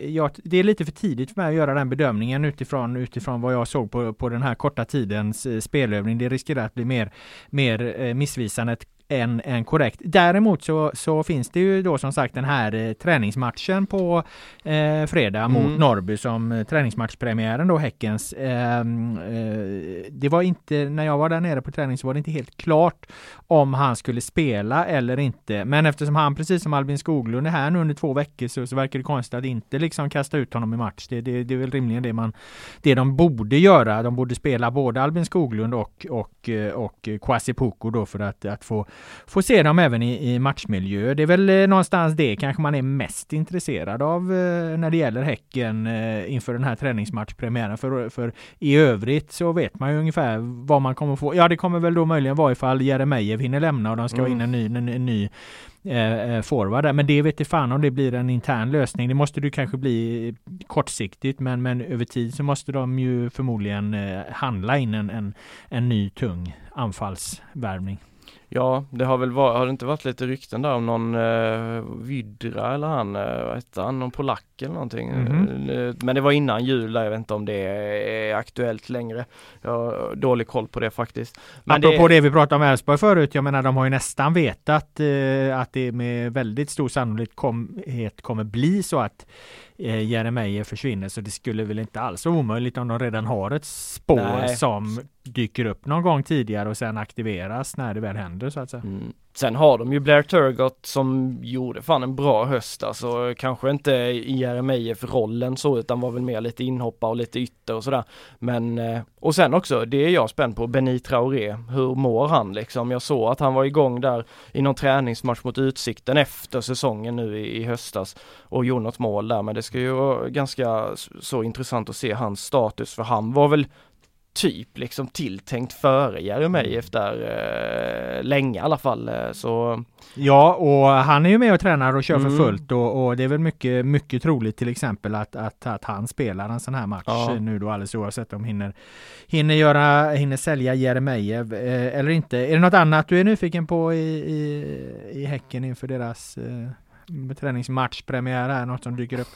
jag, Det är lite för tidigt för mig att göra den bedömningen utifrån, utifrån vad jag såg på, på den här korta tidens eh, spelövning. Det riskerar att bli mer, mer eh, missvisande än, än korrekt. Däremot så, så finns det ju då som sagt den här eh, träningsmatchen på eh, fredag mm. mot Norrby som eh, träningsmatchpremiären då Häckens. Ehm, eh, det var inte, när jag var där nere på träning så var det inte helt klart om han skulle spela eller inte. Men eftersom han precis som Albin Skoglund är här nu under två veckor så, så verkar det konstigt att inte liksom kasta ut honom i match. Det, det, det är väl rimligen det man det de borde göra. De borde spela både Albin Skoglund och, och, eh, och Kwasi Poko då för att, att få få se dem även i, i matchmiljö. Det är väl eh, någonstans det kanske man är mest intresserad av eh, när det gäller Häcken eh, inför den här träningsmatchpremiären. För, för i övrigt så vet man ju ungefär vad man kommer få. Ja, det kommer väl då möjligen vara ifall Jeremejeff hinner lämna och de ska mm. in en ny, en, en ny eh, forward där. Men det vet inte fan om det blir en intern lösning. Det måste du kanske bli kortsiktigt men, men över tid så måste de ju förmodligen handla in en, en, en ny tung anfallsvärvning. Ja, det har väl varit, har det inte varit lite rykten där om någon eh, Vidra eller han, eh, vad hette han, någon polack eller någonting. Mm. Men det var innan jul där, jag vet inte om det är aktuellt längre. Jag har dålig koll på det faktiskt. Men Apropå det... det vi pratade om Elfsborg förut, jag menar de har ju nästan vetat eh, att det med väldigt stor sannolikhet kommer bli så att eh, Jeremejeff försvinner så det skulle väl inte alls vara omöjligt om de redan har ett spår Nej. som dyker upp någon gång tidigare och sen aktiveras när det väl händer så att säga. Mm. Sen har de ju Blair Turgott som gjorde fan en bra höst alltså kanske inte i Jeremejeff rollen så utan var väl mer lite inhoppa och lite ytter och sådär. Men eh, och sen också, det är jag spänd på, Benny Traoré. Hur mår han liksom? Jag såg att han var igång där i någon träningsmatch mot Utsikten efter säsongen nu i, i höstas och gjorde något mål där men det ska ju vara ganska så intressant att se hans status för han var väl typ liksom tilltänkt före Jeremejeff där eh, länge i alla fall. Eh, så Ja, och han är ju med och tränar och kör Mm. för fullt och, och det är väl mycket, mycket troligt till exempel att, att, att han spelar en sån här match Ja. nu då alldeles oavsett om hinner, hinner, göra, hinner sälja Jeremejeff eh, eller inte. Är det något annat du är nyfiken på i, i, i Häcken inför deras eh, träningsmatchpremiär här? Något som dyker upp?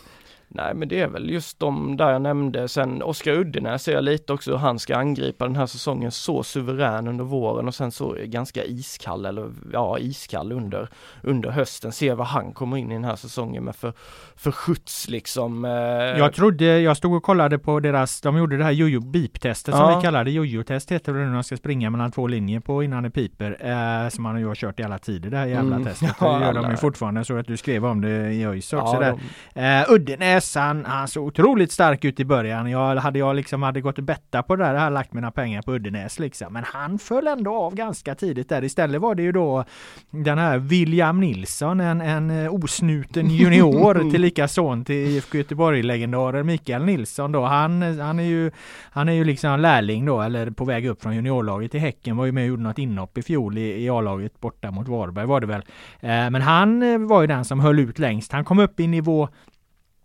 Nej men det är väl just de där jag nämnde. Sen Oskar Uddenäs ser jag lite också hur han ska angripa den här säsongen så suverän under våren och sen så ganska iskall eller ja iskall under, under hösten. Se vad han kommer in i den här säsongen med för, för skjuts liksom. Eh, Jag trodde, jag stod och kollade på deras, de gjorde det här jojo beep-testet som Ja. vi kallar det. Jojo-test heter det nu när man ska springa mellan två linjer på innan det piper. Eh, som man ju har kört i alla tider det här jävla Mm. testet. Ja, (laughs) det gör de alla. ju fortfarande. Såg att du skrev om det i ÖIS också ja, där. de, Eh, Uddenäs, han, han såg otroligt stark ut i början. Jag, hade jag liksom hade gått och betta på det där, hade jag lagt mina pengar på Uddenäs liksom. Men han föll ändå av ganska tidigt där. Istället var det ju då den här William Nilsson, en, en eh, osnuten junior, (laughs) tillika son till IFK Göteborg-legendaren Mikael Nilsson då. Han, han är ju han är ju liksom lärling då, eller på väg upp från juniorlaget i Häcken. Var ju med och gjorde något inhopp i fjol i, i A-laget borta mot Varberg var det väl. Eh, men han eh, var ju den som höll ut längst. Han kom upp i nivå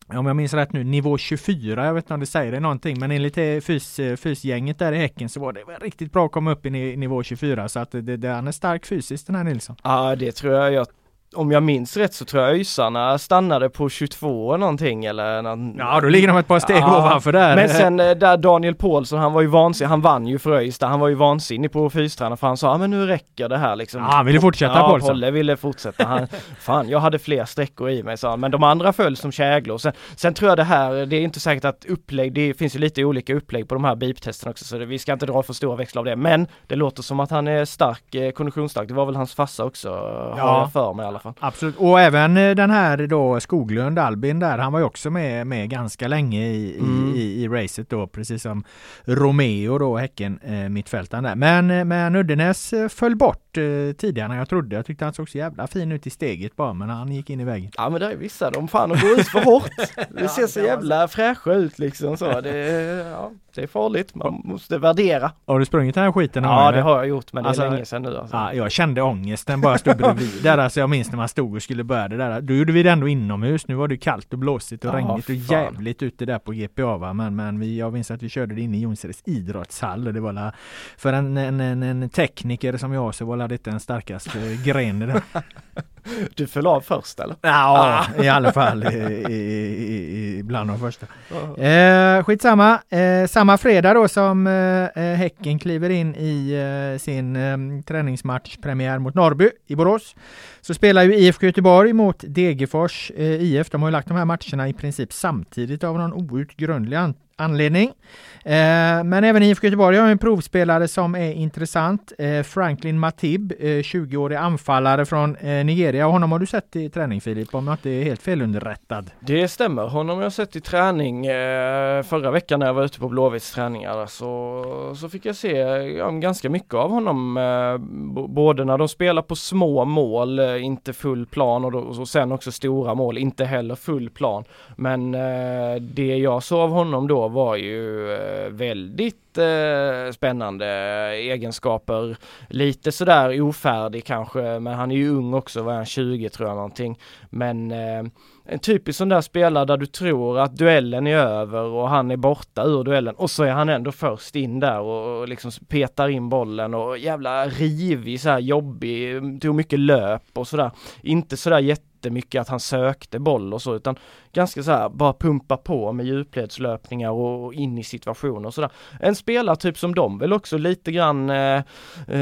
om jag minns rätt nu, nivå 24. Jag vet inte om det säger det någonting, men enligt fys, eh, fysgänget där i Häcken så var det riktigt bra att komma upp i niv nivå 24. Så att det, det, han är stark fysiskt den här Nilsson. ja det tror jag, jag om jag minns rätt så tror jag ÖISarna stannade på 22 någonting eller någon, Ja, då ligger de ett par steg Ja, ovanför där. Men sen eh, där Daniel Paulsson, han var ju vansinnig, han vann ju för ÖIS där, han var ju vansinnig på fystränaren för han sa, ja men nu räcker det här liksom. Ja, han ville fortsätta, Ja, Paulsson. Polle ville fortsätta. Han, (laughs) fan, jag hade fler sträckor i mig sa han, men de andra föll som käglor. Sen, sen tror jag det här, det är inte säkert att upplägg, det finns ju lite olika upplägg på de här beep-testerna också, så det, vi ska inte dra för stora växlar av det. Men det låter som att han är stark, eh, konditionsstark. Det var väl hans farsa också, har Ja. jag för mig i alla fall. Absolut, och även eh, den här då Skoglund, Albin där, han var ju också med, med ganska länge i, Mm. i, i, i racet då, precis som Romeo då, Häcken, eh, mittfältaren där. Men, eh, men Uddenäs eh, föll bort eh, tidigare än jag trodde. Jag tyckte han såg så jävla fin ut i steget bara, men han gick in i väggen. Ja men det är vissa, de fan de går ut för hårt. (laughs) Det ser så jävla fräscha ut liksom så. Det är, ja, det är farligt, man måste värdera. Har du sprungit den här skiten? någon Ja det har jag gjort men det är Alltså, länge sedan nu alltså. Ja, jag kände ångesten bara stod bredvid (laughs) där. Alltså jag minns när man stod och skulle börja det där. Då gjorde vi det ändå inomhus. Nu var det kallt och blåsigt och Ja, regnigt och fan. jävligt ute där på GPA va. Men, men vi, jag minns att vi körde det inne i Jonsereds idrottshall och det var la, för en, en, en, en tekniker som jag så var la det den starkaste grenen. (laughs) Du föll av först eller? Ja, i alla fall i, i, i, bland de första. Eh, skitsamma. Eh, samma fredag då som eh, eh, Häcken kliver in i eh, sin eh, träningsmatchpremiär mot Norrby i Borås. Så spelar ju IFK Göteborg mot Degerfors eh, IF. De har ju lagt de här matcherna i princip samtidigt av någon outgrundlig an- anledning. Eh, men även IFK Göteborg har en provspelare som är intressant. Eh, Franklin Matib, eh, 20-årig anfallare från eh, Nigeria. Och honom har du sett i träning Filip, om jag inte är helt felunderrättad. Det stämmer, honom har jag sett i träning eh, förra veckan när jag var ute på Blåvitts träningar så, så fick jag se ja, ganska mycket av honom eh, både när de spelar på små mål, eh, inte full plan och, då, och sen också stora mål, inte heller full plan. Men det jag såg av honom då var ju väldigt spännande egenskaper. Lite sådär ofärdig kanske, men han är ju ung också, var han 20 tror jag någonting. Men eh, en typisk sån där spelare där du tror att duellen är över och han är borta ur duellen och så är han ändå först in där och, och liksom petar in bollen och jävla rivig så här jobbig, mm, tog mycket löp och sådär. Inte sådär jättemycket att han sökte boll och så utan ganska så här bara pumpa på med djupledslöpningar och, in i situationer och sådär. En spelartyp som de väl också lite grann eh, eh,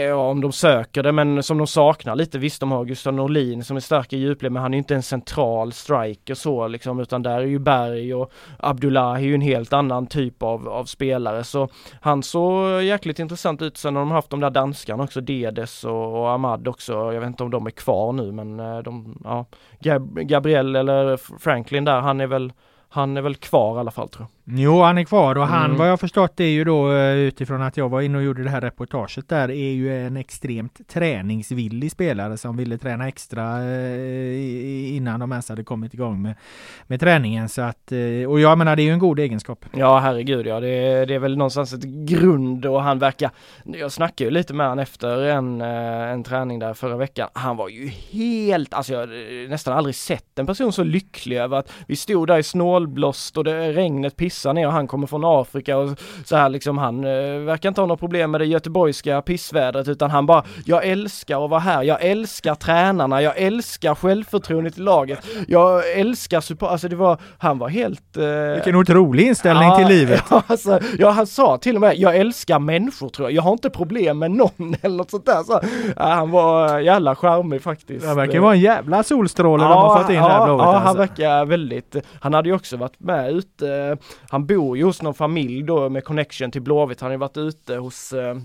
är, om de söker det men som de saknar lite. Visst de har Gustav Norlin som är stark i djupled men han är inte en central striker så liksom utan där är ju Berg och Abdullahi är ju en helt annan typ av, av spelare så han såg jäkligt intressant ut. Sen har de haft de där danskarna också, Dedes och, och Ahmad också. Jag vet inte om de är kvar nu men eh, de, ja, Gab Gabriel eller Franklin där, han är väl han är väl kvar i alla fall tror jag. Jo, han är kvar och han Mm. vad jag förstått är ju då eh, utifrån att jag var inne och gjorde det här reportaget där är ju en extremt träningsvillig spelare som ville träna extra eh, innan de ens hade kommit igång med, med träningen. Så att, eh, och jag menar det är ju en god egenskap. Ja herregud ja, det är, det är väl någonstans ett grund och han verkar, jag snackade ju lite med han efter en, en träning där förra veckan. Han var ju helt, alltså jag har nästan aldrig sett en person så lycklig över att vi stod där i snålblåst och det, regnet pissar ner och han kommer från Afrika och så här liksom han eh, verkar inte ha något problem med det göteborgska pissvädret utan han bara, jag älskar att vara här, jag älskar tränarna, jag älskar självförtroendet i laget, jag älskar support, alltså det var, han var helt eh, Vilken otrolig inställning Ja, till livet. (laughs) Ja, alltså, ja, han sa till och med, jag älskar människor tror jag, jag har inte problem med någon (laughs) eller något sånt där. Så, ja, han var jävla charmig faktiskt. Det verkar vara en jävla solstråle de har fått in ja, här Blåvitt Ja, han alltså. verkar väldigt, han hade ju också varit med ute, han bor ju hos någon familj då med connection till Blåvitt, han har ju varit ute hos eh,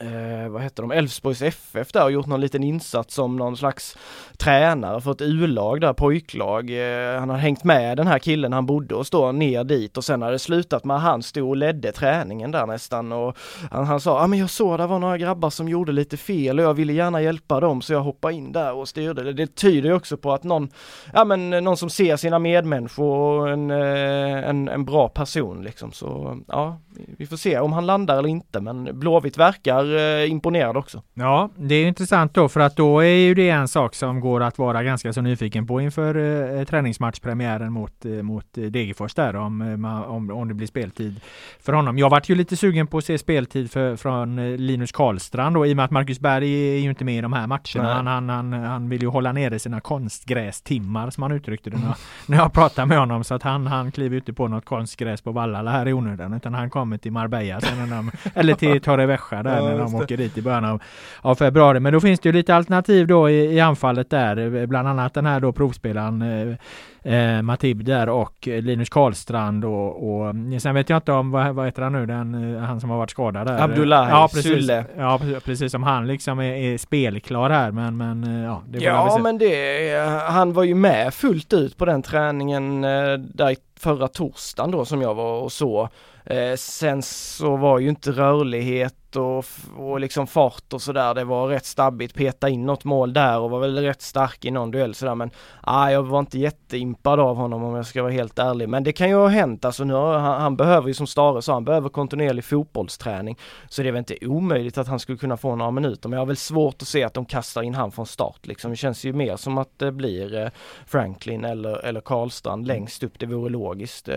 eh, vad heter de, Elfsborgs FF där och gjort någon liten insats som någon slags tränare för ett U-lag där, pojklag. Eh, han har hängt med den här killen han bodde hos då ner dit och sen har det slutat med att han stod och ledde träningen där nästan och han, han sa, ja ah, men jag såg det var några grabbar som gjorde lite fel och jag ville gärna hjälpa dem så jag hoppade in där och styrde det. Det tyder ju också på att någon, ja men någon som ser sina medmänniskor och en, eh, en, en bra person liksom så ja, vi får se om han landar eller inte men Blåvitt verkar eh, imponerad också. Ja, det är intressant då för att då är ju det en sak som går att vara ganska så nyfiken på inför eh, träningsmatchpremiären mot, eh, mot eh, Degerfors där om, eh, om, om det blir speltid för honom. Jag vart ju lite sugen på att se speltid för, från Linus Karlstrand då i och med att Marcus Berg är ju inte med i de här matcherna. Nej. Han, han, han, han vill ju hålla nere sina konstgrästimmar som han uttryckte det när, (laughs) när jag pratade med honom så att han, han kliver inte på något konstgräs på Vallala här i onödan utan han kommer till Marbella sen när de, eller till Torrevieja där när de åker dit i början av, av februari. Men då finns det ju lite alternativ då i, i anfallet där. Bland annat den här då provspelaren eh, eh, Matib där och eh, Linus Karlstrand och, och sen vet jag inte om, vad, vad heter han nu, den, eh, han som har varit skadad där? Abdullahi ja, precis, Sulle. Ja, precis, som han liksom är, är spelklar här men, men eh, ja. Det Ja men det, han var ju med fullt ut på den träningen eh, där förra torsdagen då som jag var och så. Eh, sen så var ju inte rörlighet och, och liksom fart och sådär, det var rätt stabbigt, peta in något mål där och var väl rätt stark i någon duell sådär men ah, jag var inte jätteimpad av honom om jag ska vara helt ärlig. Men det kan ju ha hänt, alltså nu har, han, han behöver ju som Stare sa, han behöver kontinuerlig fotbollsträning. Så det är väl inte omöjligt att han skulle kunna få några minuter men jag har väl svårt att se att de kastar in han från start liksom. Det känns ju mer som att det blir eh, Franklin eller, eller Karlstrand längst upp, det vore logiskt eh,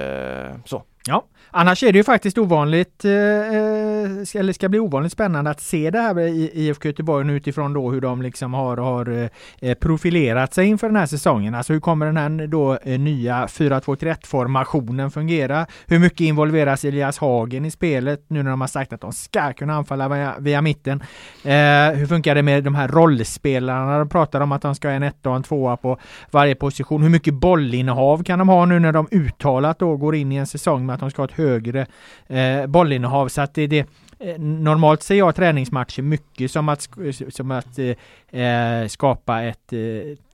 så. Ja, annars är det ju faktiskt ovanligt, eh, eh eller ska bli ovanligt spännande att se det här i IFK Göteborg nu utifrån då hur de liksom har, har eh, eh, profilerat sig inför den här säsongen. Alltså hur kommer den här då eh, nya 4-2-3-1 formationen fungera? Hur mycket involveras Elias Hagen i spelet nu när de har sagt att de ska kunna anfalla via, via mitten? Eh, hur funkar det med de här rollspelarna? De pratar om att de ska ha en etta och en tvåa på varje position. Hur mycket bollinnehav kan de ha nu när de uttalat då går in i en säsong med att de ska ha ett högre eh, bollinnehav? Så att det, det Eh, normalt ser jag träningsmatcher mycket som att, som att eh, eh, skapa ett eh,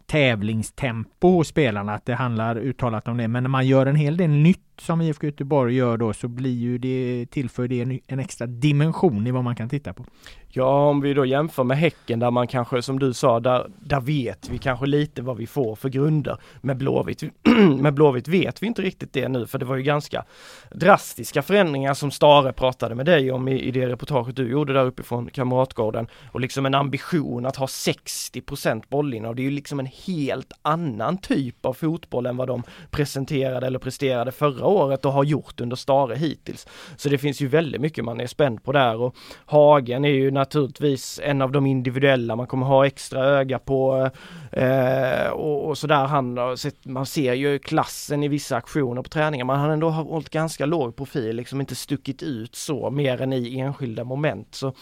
tävlingstempo hos spelarna, att det handlar uttalat om det. Men när man gör en hel del nytt som IFK Göteborg gör då så blir ju det, tillför det en, en extra dimension i vad man kan titta på. Ja, om vi då jämför med Häcken där man kanske, som du sa, där, där vet vi kanske lite vad vi får för grunder. Med Blåvitt, (clears throat) med Blåvitt vet vi inte riktigt det nu, för det var ju ganska drastiska förändringar som Stare pratade med dig om i, i det reportaget du gjorde där uppifrån Kamratgården. Och liksom en ambition att ha 60% bollinnehav. Det är ju liksom en helt annan typ av fotboll än vad de presenterade eller presterade förra året och har gjort under Stare hittills. Så det finns ju väldigt mycket man är spänd på där och Hagen är ju naturligtvis en av de individuella man kommer ha extra öga på eh, och, och sådär. Han sett, man ser ju klassen i vissa aktioner på träningar men han har ändå hållit ganska låg profil, liksom inte stuckit ut så mer än i enskilda moment. Så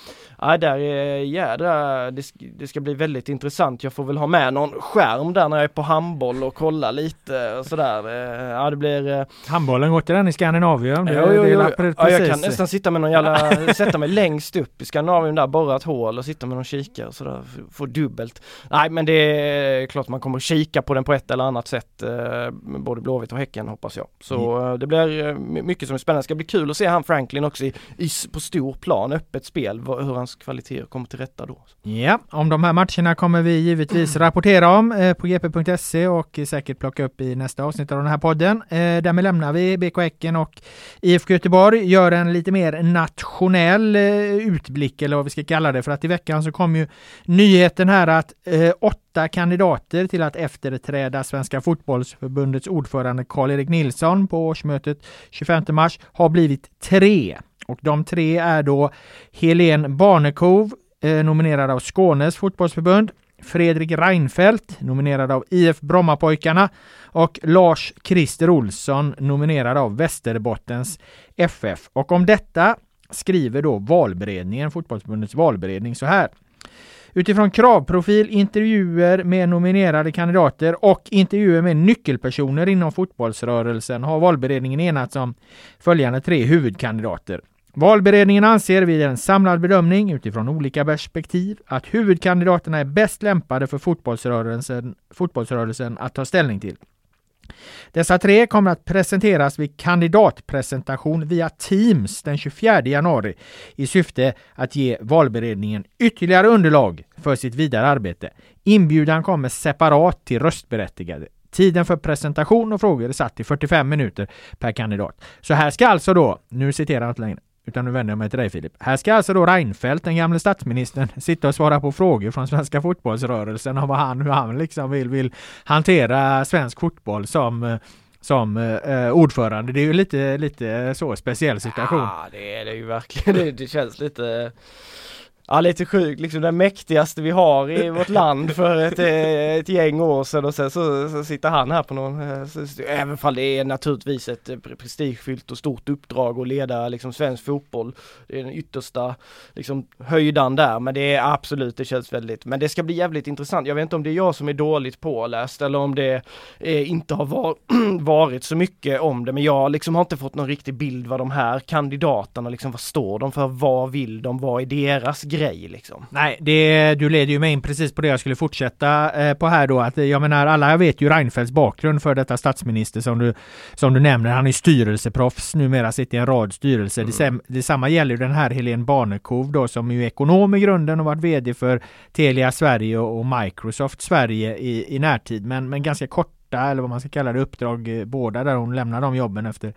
ja, där är jädra, det, det ska bli väldigt intressant. Jag får väl ha med någon skärm där när jag är på handboll och kolla lite och sådär. Eh, ja det blir eh, Handboll Går till den i Skandinavien. Det, Jo, jo, det jo. la- pre- Ja, jag precis. kan nästan sitta med någon jävla, (laughs) sätta mig längst upp i Skandinavien där borra ett hål och sitta med någon kikare och sådär, få dubbelt. Nej men det är klart man kommer kika på den på ett eller annat sätt, eh, både Blåvitt och Häcken hoppas jag. Så mm. det blir mycket som är spännande. Det ska bli kul att se han Franklin också i, i, på stor plan, öppet spel, hur hans kvaliteter kommer till rätta då. Ja, om de här matcherna kommer vi givetvis rapportera om på gp.se och säkert plocka upp i nästa avsnitt av den här podden. Därmed lämnar vi BK Häcken och IFK Göteborg gör en lite mer nationell eh, utblick eller vad vi ska kalla det för att i veckan så kom ju nyheten här att eh, åtta kandidater till att efterträda Svenska fotbollsförbundets ordförande Karl-Erik Nilsson på årsmötet 25 mars har blivit tre. Och de tre är då Helen Barnekow, eh, nominerad av Skånes fotbollsförbund, Fredrik Reinfeldt, nominerad av IF Brommapojkarna och Lars Christer Olsson, nominerad av Västerbottens FF. Och om detta skriver då valberedningen, fotbollsförbundets valberedning så här. Utifrån kravprofil, intervjuer med nominerade kandidater och intervjuer med nyckelpersoner inom fotbollsrörelsen har valberedningen enats om följande tre huvudkandidater. Valberedningen anser vid en samlad bedömning utifrån olika perspektiv att huvudkandidaterna är bäst lämpade för fotbollsrörelsen, fotbollsrörelsen att ta ställning till. Dessa tre kommer att presenteras vid kandidatpresentation via Teams den 24 januari i syfte att ge valberedningen ytterligare underlag för sitt vidare arbete. Inbjudan kommer separat till röstberättigade. Tiden för presentation och frågor är satt till 45 minuter per kandidat. Så här ska alltså då, nu citerar jag inte längre, utan nu vänder jag mig till dig Filip. Här ska alltså då Reinfeldt, den gamle statsministern, sitta och svara på frågor från svenska fotbollsrörelsen om vad han, hur han liksom vill, vill hantera svensk fotboll som som eh, ordförande. Det är ju lite, lite så speciell situation. Ja, det är det ju verkligen. Det, det känns lite Ja lite sjukt, liksom den mäktigaste vi har i (laughs) vårt land för ett, eh, ett gäng år sedan och sen så, så sitter han här på någon, eh, så, även fall det är naturligtvis ett eh, prestigefyllt och stort uppdrag att leda liksom svensk fotboll. Det är den yttersta liksom höjdan där men det är absolut, det känns väldigt, men det ska bli jävligt intressant. Jag vet inte om det är jag som är dåligt påläst eller om det eh, inte har var, (clears throat) varit så mycket om det men jag liksom har inte fått någon riktig bild vad de här kandidaterna liksom, vad står de för, vad vill de, vad är deras grej liksom. Nej, det, du leder ju mig in precis på det jag skulle fortsätta eh, på här då. Att jag menar, alla vet ju Reinfeldts bakgrund för detta statsminister som du, som du nämner. Han är styrelseproffs, numera sitter i en rad styrelser. Mm. Det, detsamma gäller ju den här Helene Barnekow då som är ju ekonom i grunden och varit VD för Telia Sverige och, och Microsoft Sverige i, i närtid. Men, men ganska korta, eller vad man ska kalla det, uppdrag eh, båda där hon lämnar de jobben efter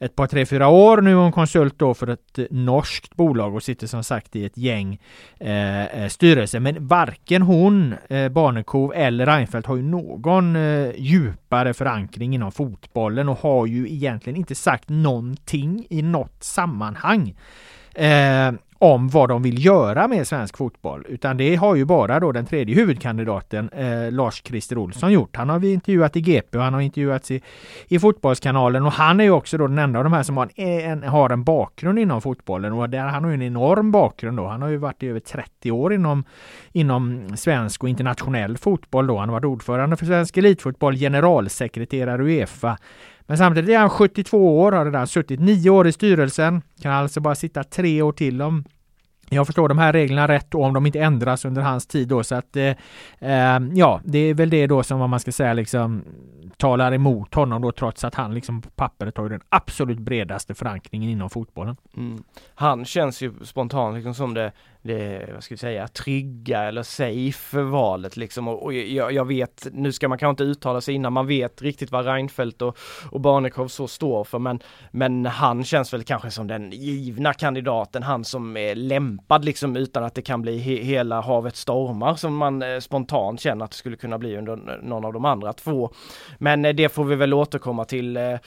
ett par tre, fyra år. Nu är hon konsult då för ett eh, norskt bolag och sitter som sagt i ett gäng eh, eh styrelser. Men varken hon, eh, Barnekow eller Reinfeldt har ju någon eh, djupare förankring inom fotbollen och har ju egentligen inte sagt någonting i något sammanhang. Eh, om vad de vill göra med svensk fotboll. Utan det har ju bara då den tredje huvudkandidaten eh, Lars-Christer Olsson gjort. Han har vi intervjuat i GP och han har intervjuats i, i Fotbollskanalen och han är ju också då den enda av de här som har en, har en bakgrund inom fotbollen och där han har en enorm bakgrund då. Han har ju varit i över 30 år inom, inom svensk och internationell fotboll då. Han har varit ordförande för svensk elitfotboll, generalsekreterare Uefa, men samtidigt är han 72 år, har redan suttit nio år i styrelsen, kan alltså bara sitta tre år till om jag förstår de här reglerna rätt och om de inte ändras under hans tid då så att eh, eh ja, det är väl det då som vad man ska säga liksom talar emot honom då trots att han liksom på pappret har den absolut bredaste förankringen inom fotbollen. Mm. Han känns ju spontant liksom som det det, vad ska vi säga, trygga eller safe valet liksom och, och jag, jag, vet, nu ska man kanske inte uttala sig innan man vet riktigt vad Reinfeldt och, och Barnekow så står för men, men han känns väl kanske som den givna kandidaten, han som är lämpad liksom utan att det kan bli he, hela havet stormar som man eh, spontant känner att det skulle kunna bli under någon av de andra två. Men eh, det får vi väl återkomma till. Eh, eh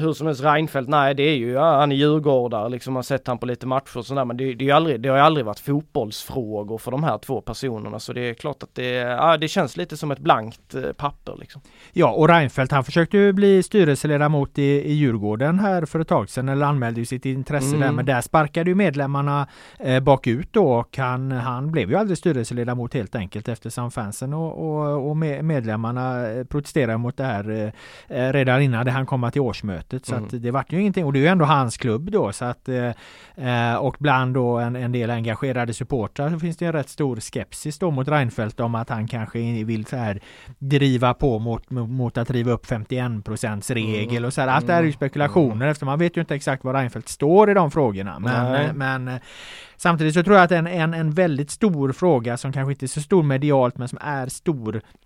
hur som helst Reinfeldt, nej det är ju, ja, han är djurgårdare liksom, man har sett han på lite matcher och sådär men det, det, är ju aldrig, det har ju aldrig varit fotbollsfrågor för de här två personerna så det är klart att det, ja, det känns lite som ett blankt eh, papper. Liksom. Ja och Reinfeldt han försökte ju bli styrelseledamot i, i Djurgården här för ett tag sedan eller anmälde ju sitt intresse mm. där men där sparkade ju medlemmarna eh, bakut då och han, han blev ju aldrig styrelseledamot helt enkelt eftersom fansen och, och, och medlemmarna eh, protesterade mot det här eh, redan innan det han komma till årsmötet så mm. att det vart ju ingenting och det är ju ändå hans klubb då så att eh, och bland då en, en del engagerade engagerade supportrar så finns det en rätt stor skepsis då mot Reinfeldt om att han kanske vill så här driva på mot, mot att riva upp 51 procents regel och så här. Allt det här är ju mm. spekulationer mm. eftersom man vet ju inte exakt var Reinfeldt står i de frågorna. Men, men samtidigt så tror jag att en, en, en väldigt stor fråga som kanske inte är så stor medialt men som är stor Eh,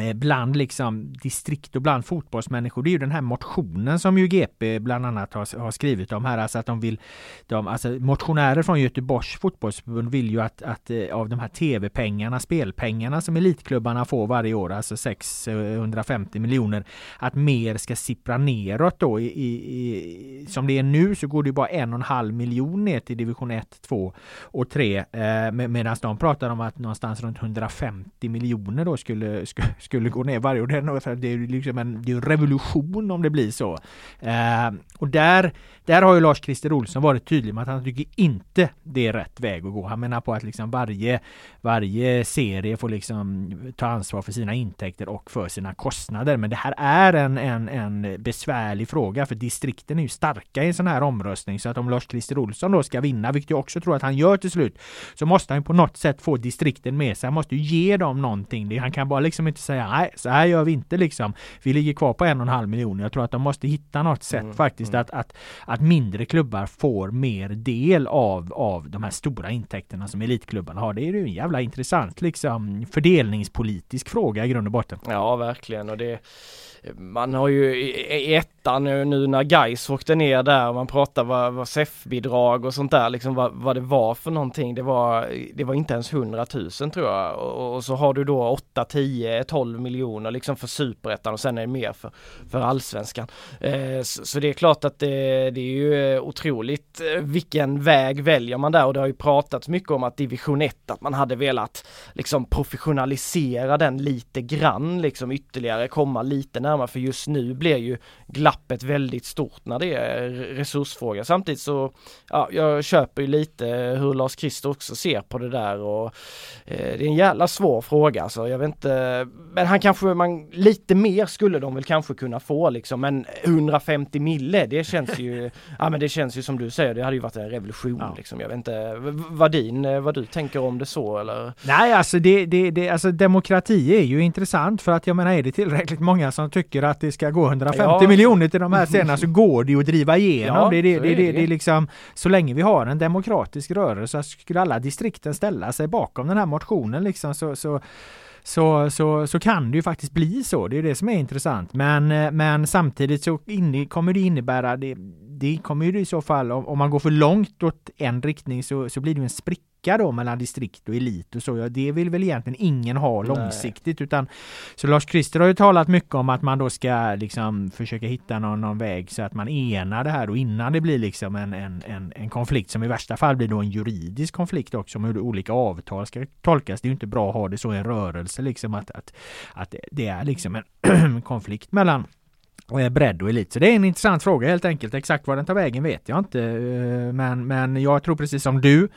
Eh, bland liksom distrikt och bland fotbollsmänniskor. Det är ju den här motionen som ju GP bland annat har, har skrivit om här. Alltså att de vill, de, alltså motionärer från Göteborgs fotbollsförbund vill ju att, att eh, av de här tv-pengarna, spelpengarna som elitklubbarna får varje år, alltså 650 miljoner, att mer ska sippra neråt då. I, i, som det är nu så går det bara en och en halv miljon ner till division 1, 2 och 3. Eh, Medan de pratar om att någonstans runt 150 miljoner då skulle, skulle skulle gå ner varje år. Det är liksom en, det är en revolution om det blir så. Eh, och där, där har ju Lars-Christer Olsson varit tydlig med att han tycker inte det är rätt väg att gå. Han menar på att liksom varje, varje serie får liksom ta ansvar för sina intäkter och för sina kostnader. Men det här är en, en, en besvärlig fråga för distrikten är ju starka i en sån här omröstning. Så att om Lars-Christer Olsson då ska vinna, vilket jag också tror att han gör till slut, så måste han på något sätt få distrikten med sig. Han måste ju ge dem någonting. Han kan bara liksom inte säga nej, så här gör vi inte liksom. Vi ligger kvar på en och en halv miljon. Jag tror att de måste hitta något sätt mm, faktiskt mm. Att, att, att mindre klubbar får mer del av, av de här stora intäkterna som elitklubbarna har. Det är ju en jävla intressant liksom fördelningspolitisk fråga i grund och botten. Ja, verkligen och det man har ju i ettan eh, nu när Gais åkte ner där och man pratar vad, vad SEF-bidrag och sånt där liksom vad, vad det var för någonting. Det var, det var inte ens 100 000 tror jag och, och så har du då 8, 10, 12 miljoner liksom för superettan och sen är det mer för, för allsvenskan. Eh, så, så, det är klart att det, det är ju eh, otroligt vilken väg väljer man där och det har ju pratats mycket om att division 1 att man hade velat liksom professionalisera den lite grann liksom ytterligare komma lite närmare närmare för just nu blir ju glappet väldigt stort när det är resursfråga. Samtidigt så, ja, jag köper ju lite hur Lars Christer också ser på det där och eh, det är en jävla svår fråga alltså. Jag vet inte, men han kanske, man, lite mer skulle de väl kanske kunna få liksom, men 150 mille, det känns ju, (laughs) ja men det känns ju som du säger, det hade ju varit en revolution ja. liksom. Jag vet inte vad din, vad du tänker om det så eller? Nej, alltså det, det, det, alltså demokrati är ju intressant för att jag menar är det tillräckligt många som tycker att det ska gå 150 ja. miljoner till de här scenerna så går det ju att driva igenom. Ja, det, det, det, det, det, liksom, så länge vi har en demokratisk rörelse så skulle alla distrikten ställa sig bakom den här motionen liksom så, så så, så, så kan det ju faktiskt bli så. Det är det som är intressant. Men, men samtidigt så in, kommer det innebära, det, det kommer ju i så fall, om, om man går för långt åt en riktning så, så blir det en spricka då mellan distrikt och elit och så. Ja, det vill väl egentligen ingen ha långsiktigt Nej. utan så Lars Christer har ju talat mycket om att man då ska liksom försöka hitta någon, någon väg så att man enar det här och innan det blir liksom en, en, en, en konflikt som i värsta fall blir då en juridisk konflikt också om hur olika avtal ska tolkas. Det är inte bra att ha det så i en rörelse liksom att, att, att det är liksom en (clears throat) konflikt mellan bredd och elit. Så det är en intressant fråga helt enkelt. Exakt var den tar vägen vet jag inte. Eh, men, men jag tror precis som du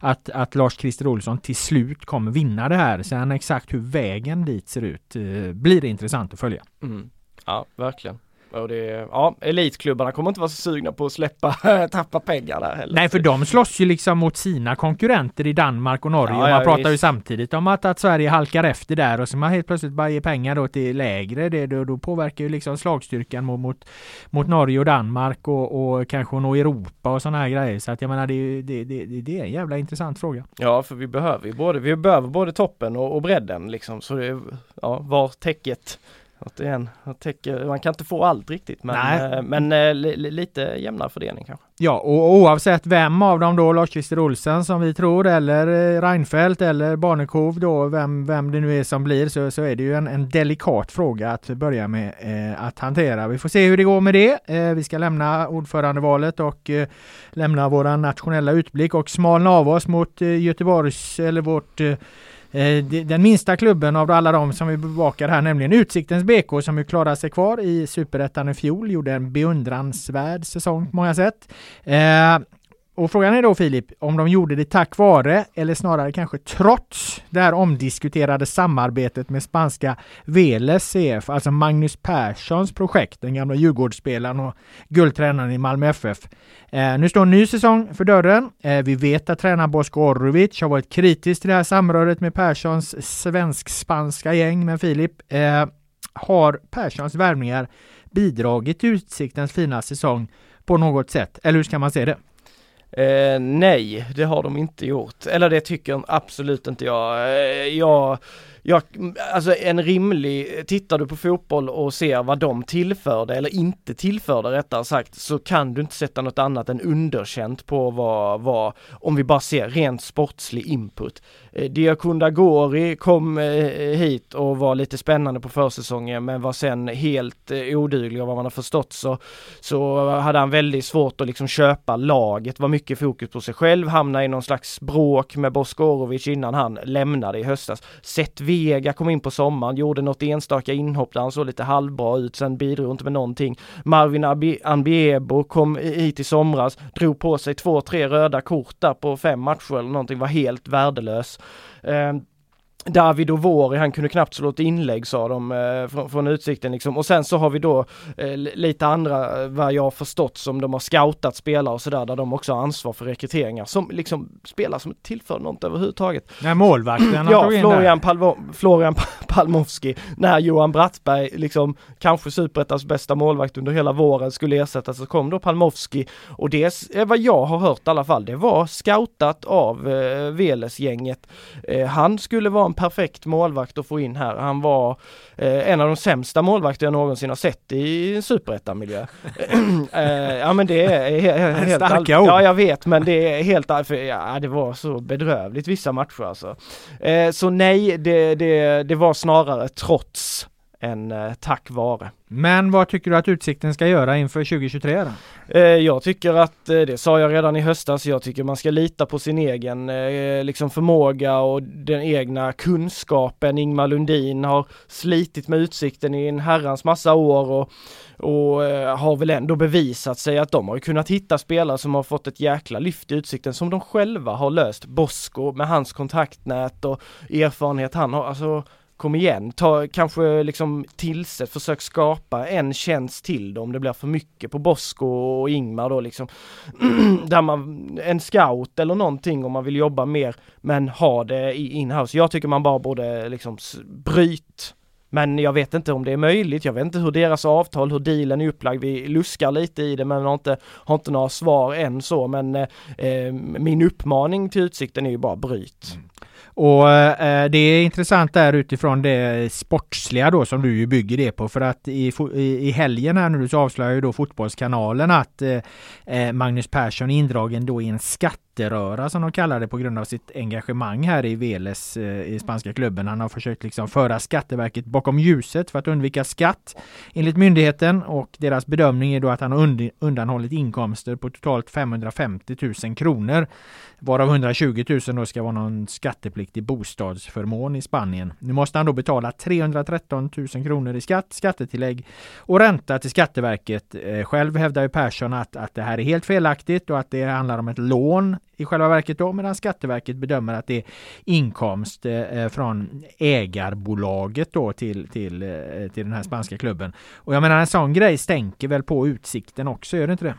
att, att Lars-Christer Olsson till slut kommer vinna det här. Sen exakt hur vägen dit ser ut eh, blir det intressant att följa. Mm. Ja, verkligen. Och det, ja, elitklubbarna kommer inte vara så sugna på att släppa, (laughs) tappa pengar där heller. Nej, för de slåss ju liksom mot sina konkurrenter i Danmark och Norge. Ja, och man ja, pratar visst. ju samtidigt om att, att Sverige halkar efter där och så man helt plötsligt bara ger pengar då till lägre. Det, då, då påverkar ju liksom slagstyrkan mot, mot, mot Norge och Danmark och, och kanske nå Europa och sådana här grejer. Så att jag menar, det, det, det, det är en jävla intressant fråga. Ja, för vi behöver ju både, vi behöver både toppen och, och bredden liksom. Så det, ja, var täcket Återigen, täcker, man kan inte få allt riktigt men, äh, men li, lite jämnare fördelning kanske. Ja, och oavsett vem av dem då, Lars-Christer Olsen som vi tror, eller eh, Reinfeldt eller Barnekov då, vem, vem det nu är som blir, så, så är det ju en, en delikat fråga att börja med eh, att hantera. Vi får se hur det går med det. Eh, vi ska lämna ordförandevalet och eh, lämna våra nationella utblick och smalna av oss mot Göteborgs, eller vårt Eh, Eh, den minsta klubben av alla de som vi bevakar här, nämligen Utsiktens BK som ju klarade sig kvar i Superettan i fjol, gjorde en beundransvärd säsong på många sätt. Eh, och frågan är då Filip, om de gjorde det tack vare eller snarare kanske trots det här omdiskuterade samarbetet med spanska Veles CF, alltså Magnus Perssons projekt, den gamla Djurgårdsspelaren och guldtränaren i Malmö FF. Eh, nu står en ny säsong för dörren. Eh, vi vet att tränaren Bosko Orovic har varit kritisk till det här samröret med Perssons svensk-spanska gäng, men Filip, eh, har Perssons värvningar bidragit till Utsiktens fina säsong på något sätt? Eller hur ska man se det? Eh, nej, det har de inte gjort. Eller det tycker absolut inte jag. Eh, jag jag, alltså en rimlig, tittar du på fotboll och ser vad de tillförde eller inte tillförde rättare sagt så kan du inte sätta något annat än underkänt på vad, vad om vi bara ser rent sportslig input. Eh, Diakunda Gori kom eh, hit och var lite spännande på försäsongen men var sen helt eh, oduglig och vad man har förstått så, så hade han väldigt svårt att liksom köpa laget, var mycket fokus på sig själv, hamnade i någon slags bråk med Boskorovic innan han lämnade i höstas. Sett Vega kom in på sommaren, gjorde något enstaka inhopp där han såg lite halvbra ut, sen bidrog inte med någonting. Marvin Ambiebo kom hit i somras, drog på sig två, tre röda kort där på fem matcher eller någonting, var helt värdelös. Ehm, David och Vori, han kunde knappt slå ett inlägg sa de eh, från, från, utsikten liksom. Och sen så har vi då eh, lite andra, eh, vad jag har förstått, som de har scoutat spelare och sådär, där de också har ansvar för rekryteringar. Som liksom spelare som tillför något överhuvudtaget. Nej, målvakten Ja, Florian, Palvo, Florian Palmowski, när Johan Brattberg, liksom kanske superettans bästa målvakt under hela våren skulle ersättas, så kom då Palmowski. Och det är vad jag har hört i alla fall, det var scoutat av eh, Veles-gänget. Eh, han skulle vara en perfekt målvakt att få in här. Han var eh, en av de sämsta målvakter jag någonsin har sett i en superettan-miljö. (clears throat) eh, ja men det är helt... helt Starka ord! Ja jag vet men det är helt... För, ja det var så bedrövligt vissa matcher alltså. Eh, så nej, det, det, det var snarare trots än eh, tack vare. Men vad tycker du att Utsikten ska göra inför 2023 då? Eh, jag tycker att, eh, det sa jag redan i höstas, jag tycker man ska lita på sin egen liksom förmåga och den egna kunskapen. Ingmar Lundin har slitit med Utsikten i en herrans massa år och, och har väl ändå bevisat sig att de har kunnat hitta spelare som har fått ett jäkla lyft i Utsikten som de själva har löst. Bosko med hans kontaktnät och erfarenhet han har, alltså kom igen, ta kanske liksom tillsätt, försök skapa en tjänst till då om det blir för mycket på Bosko och Ingmar då liksom. (clears throat) där man, en scout eller någonting om man vill jobba mer men ha det i inhouse. Jag tycker man bara borde liksom bryt men jag vet inte om det är möjligt. Jag vet inte hur deras avtal, hur dealen är upplagd. Vi luskar lite i det men har inte, har inte några svar än så. Men eh, eh min uppmaning till Utsikten är ju bara bryt. Mm. Och eh, det är intressant där utifrån det sportsliga då som du ju bygger det på för att i, i helgen här nu så avslöjar ju då Fotbollskanalen att eh, eh, Magnus Persson är indragen då i en skatteröra som de kallar det på grund av sitt engagemang här i Veles eh, i spanska klubben. Han har försökt liksom föra Skatteverket bakom ljuset för att undvika skatt enligt myndigheten och deras bedömning är då att han har undanhållit inkomster på totalt 550 000 kronor varav 120 000 då ska vara någon skatteplikt skattepliktig bostadsförmån i Spanien. Nu måste han då betala 313 000 kronor i skatt, skattetillägg och ränta till Skatteverket. Eh, själv hävdar ju Persson att, att det här är helt felaktigt och att det handlar om ett lån i själva verket då, medan Skatteverket bedömer att det är inkomst eh, eh, från ägarbolaget då till, till, till den här spanska klubben. Och jag menar en sån grej stänker väl på utsikten också, gör det inte det?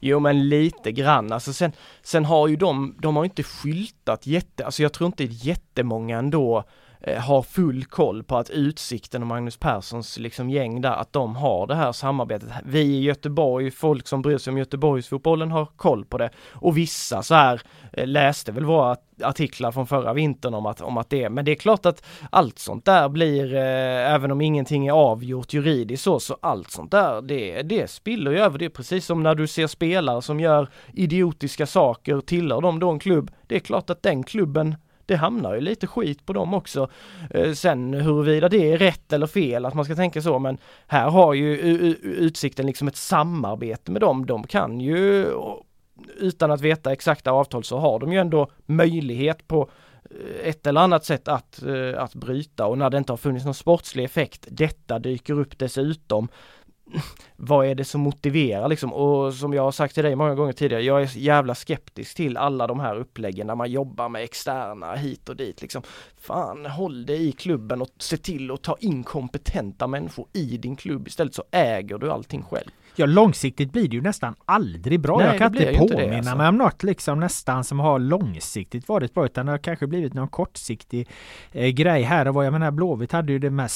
Jo men lite grann, alltså sen, sen har ju de, de har inte skyltat jätte, alltså jag tror inte jättemånga ändå Eh, har full koll på att Utsikten och Magnus Perssons liksom gäng där, att de har det här samarbetet. Vi i Göteborg, folk som bryr sig om Göteborgsfotbollen har koll på det. Och vissa så här eh, läste väl våra artiklar från förra vintern om att, om att det, men det är klart att allt sånt där blir, eh, även om ingenting är avgjort juridiskt så, så allt sånt där, det, det spiller ju över. Det är precis som när du ser spelare som gör idiotiska saker, tillhör de då en klubb, det är klart att den klubben det hamnar ju lite skit på dem också. Eh, sen huruvida det är rätt eller fel att man ska tänka så men här har ju Utsikten liksom ett samarbete med dem. De kan ju utan att veta exakta avtal så har de ju ändå möjlighet på eh, ett eller annat sätt att, eh, att bryta och när det inte har funnits någon sportslig effekt, detta dyker upp dessutom vad är det som motiverar liksom? Och som jag har sagt till dig många gånger tidigare, jag är jävla skeptisk till alla de här uppläggen när man jobbar med externa hit och dit liksom. Fan, håll dig i klubben och se till att ta in kompetenta människor i din klubb istället så äger du allting själv. Ja, långsiktigt blir det ju nästan aldrig bra. Nej, jag kan inte ju inte påminna det, alltså. mig om något liksom nästan som har långsiktigt varit bra, utan det har kanske blivit någon kortsiktig eh, grej här och vad. Jag menar, Blåvitt hade ju det med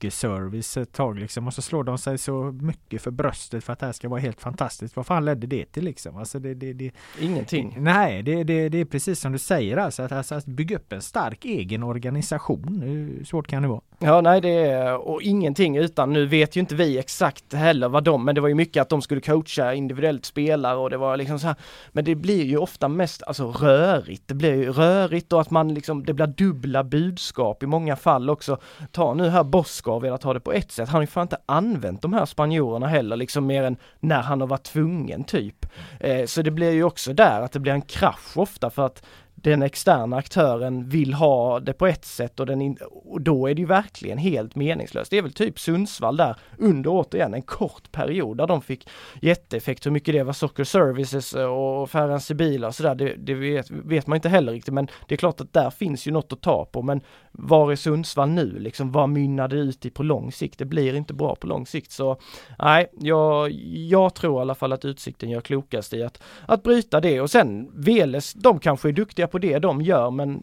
sockerservice ett tag liksom och så slår de sig så mycket för bröstet för att det här ska vara helt fantastiskt. Vad fan ledde det till liksom? Alltså det, det, det, Ingenting. Nej, det, det, det är precis som du säger alltså att, alltså att bygga upp en stark egen organisation. Hur svårt kan det vara? Ja, nej det är och ingenting utan nu vet ju inte vi exakt heller vad de, men det var ju mycket att de skulle coacha individuellt spelare och det var liksom så här. Men det blir ju ofta mest alltså rörigt. Det blir ju rörigt och att man liksom, det blir dubbla budskap i många fall också. Ta nu här Boska har velat ha det på ett sätt. Han har ju fan inte använt de här spanjorerna heller liksom mer än när han har varit tvungen typ. Eh, så det blir ju också där att det blir en krasch ofta för att den externa aktören vill ha det på ett sätt och, den in, och då är det ju verkligen helt meningslöst. Det är väl typ Sundsvall där under återigen en kort period där de fick jätteeffekt. Hur mycket det var Soccer Services och Ferran Sibila och sådär, det, det vet, vet, man inte heller riktigt men det är klart att där finns ju något att ta på men var är Sundsvall nu liksom? Vad mynnar det ut i på lång sikt? Det blir inte bra på lång sikt så nej, jag, jag tror i alla fall att Utsikten gör klokast i att, att bryta det och sen Veles, de kanske är duktiga på det de gör men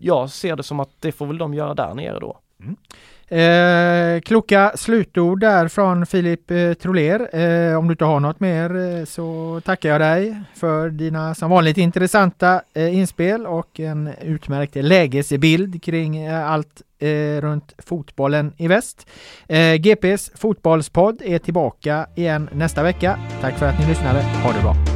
jag ser det som att det får väl de göra där nere då. Mm. Eh, kloka slutord där från Filip eh, Troler. Eh, om du inte har något mer eh, så tackar jag dig för dina som vanligt intressanta eh, inspel och en utmärkt lägesbild kring eh, allt eh, runt fotbollen i väst. Eh, GPs fotbollspodd är tillbaka igen nästa vecka. Tack för att ni lyssnade. Ha det bra!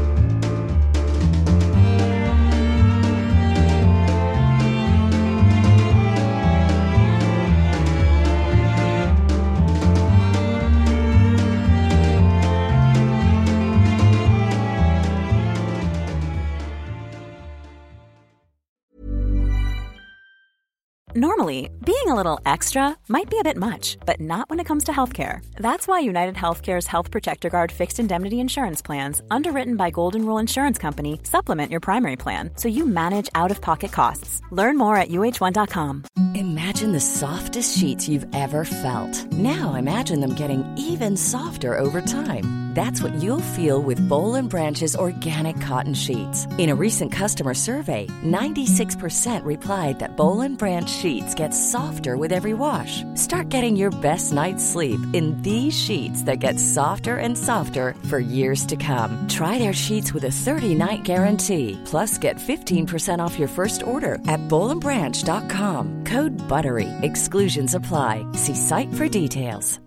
Normally, being a little extra might be a bit much, but not when it comes to healthcare. That's why United Healthcare's Health Protector Guard fixed indemnity insurance plans, underwritten by Golden Rule Insurance Company, supplement your primary plan so you manage out of pocket costs. Learn more at uh1.com. Imagine the softest sheets you've ever felt. Now imagine them getting even softer over time. That's what you'll feel with Bowl and Branch's organic cotton sheets. In a recent customer survey, 96% replied that Bowl and Branch sheets get softer with every wash. Start getting your best night's sleep in these sheets that get softer and softer for years to come. Try their sheets with a 30-night guarantee. Plus, get 15% off your first order at bowlandbranch.com. Code BUTTERY. Exclusions apply. See site for details.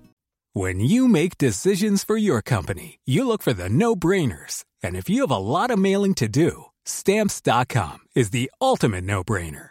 When you make decisions for your company, you look for the no brainers. And if you have a lot of mailing to do, stamps.com is the ultimate no brainer.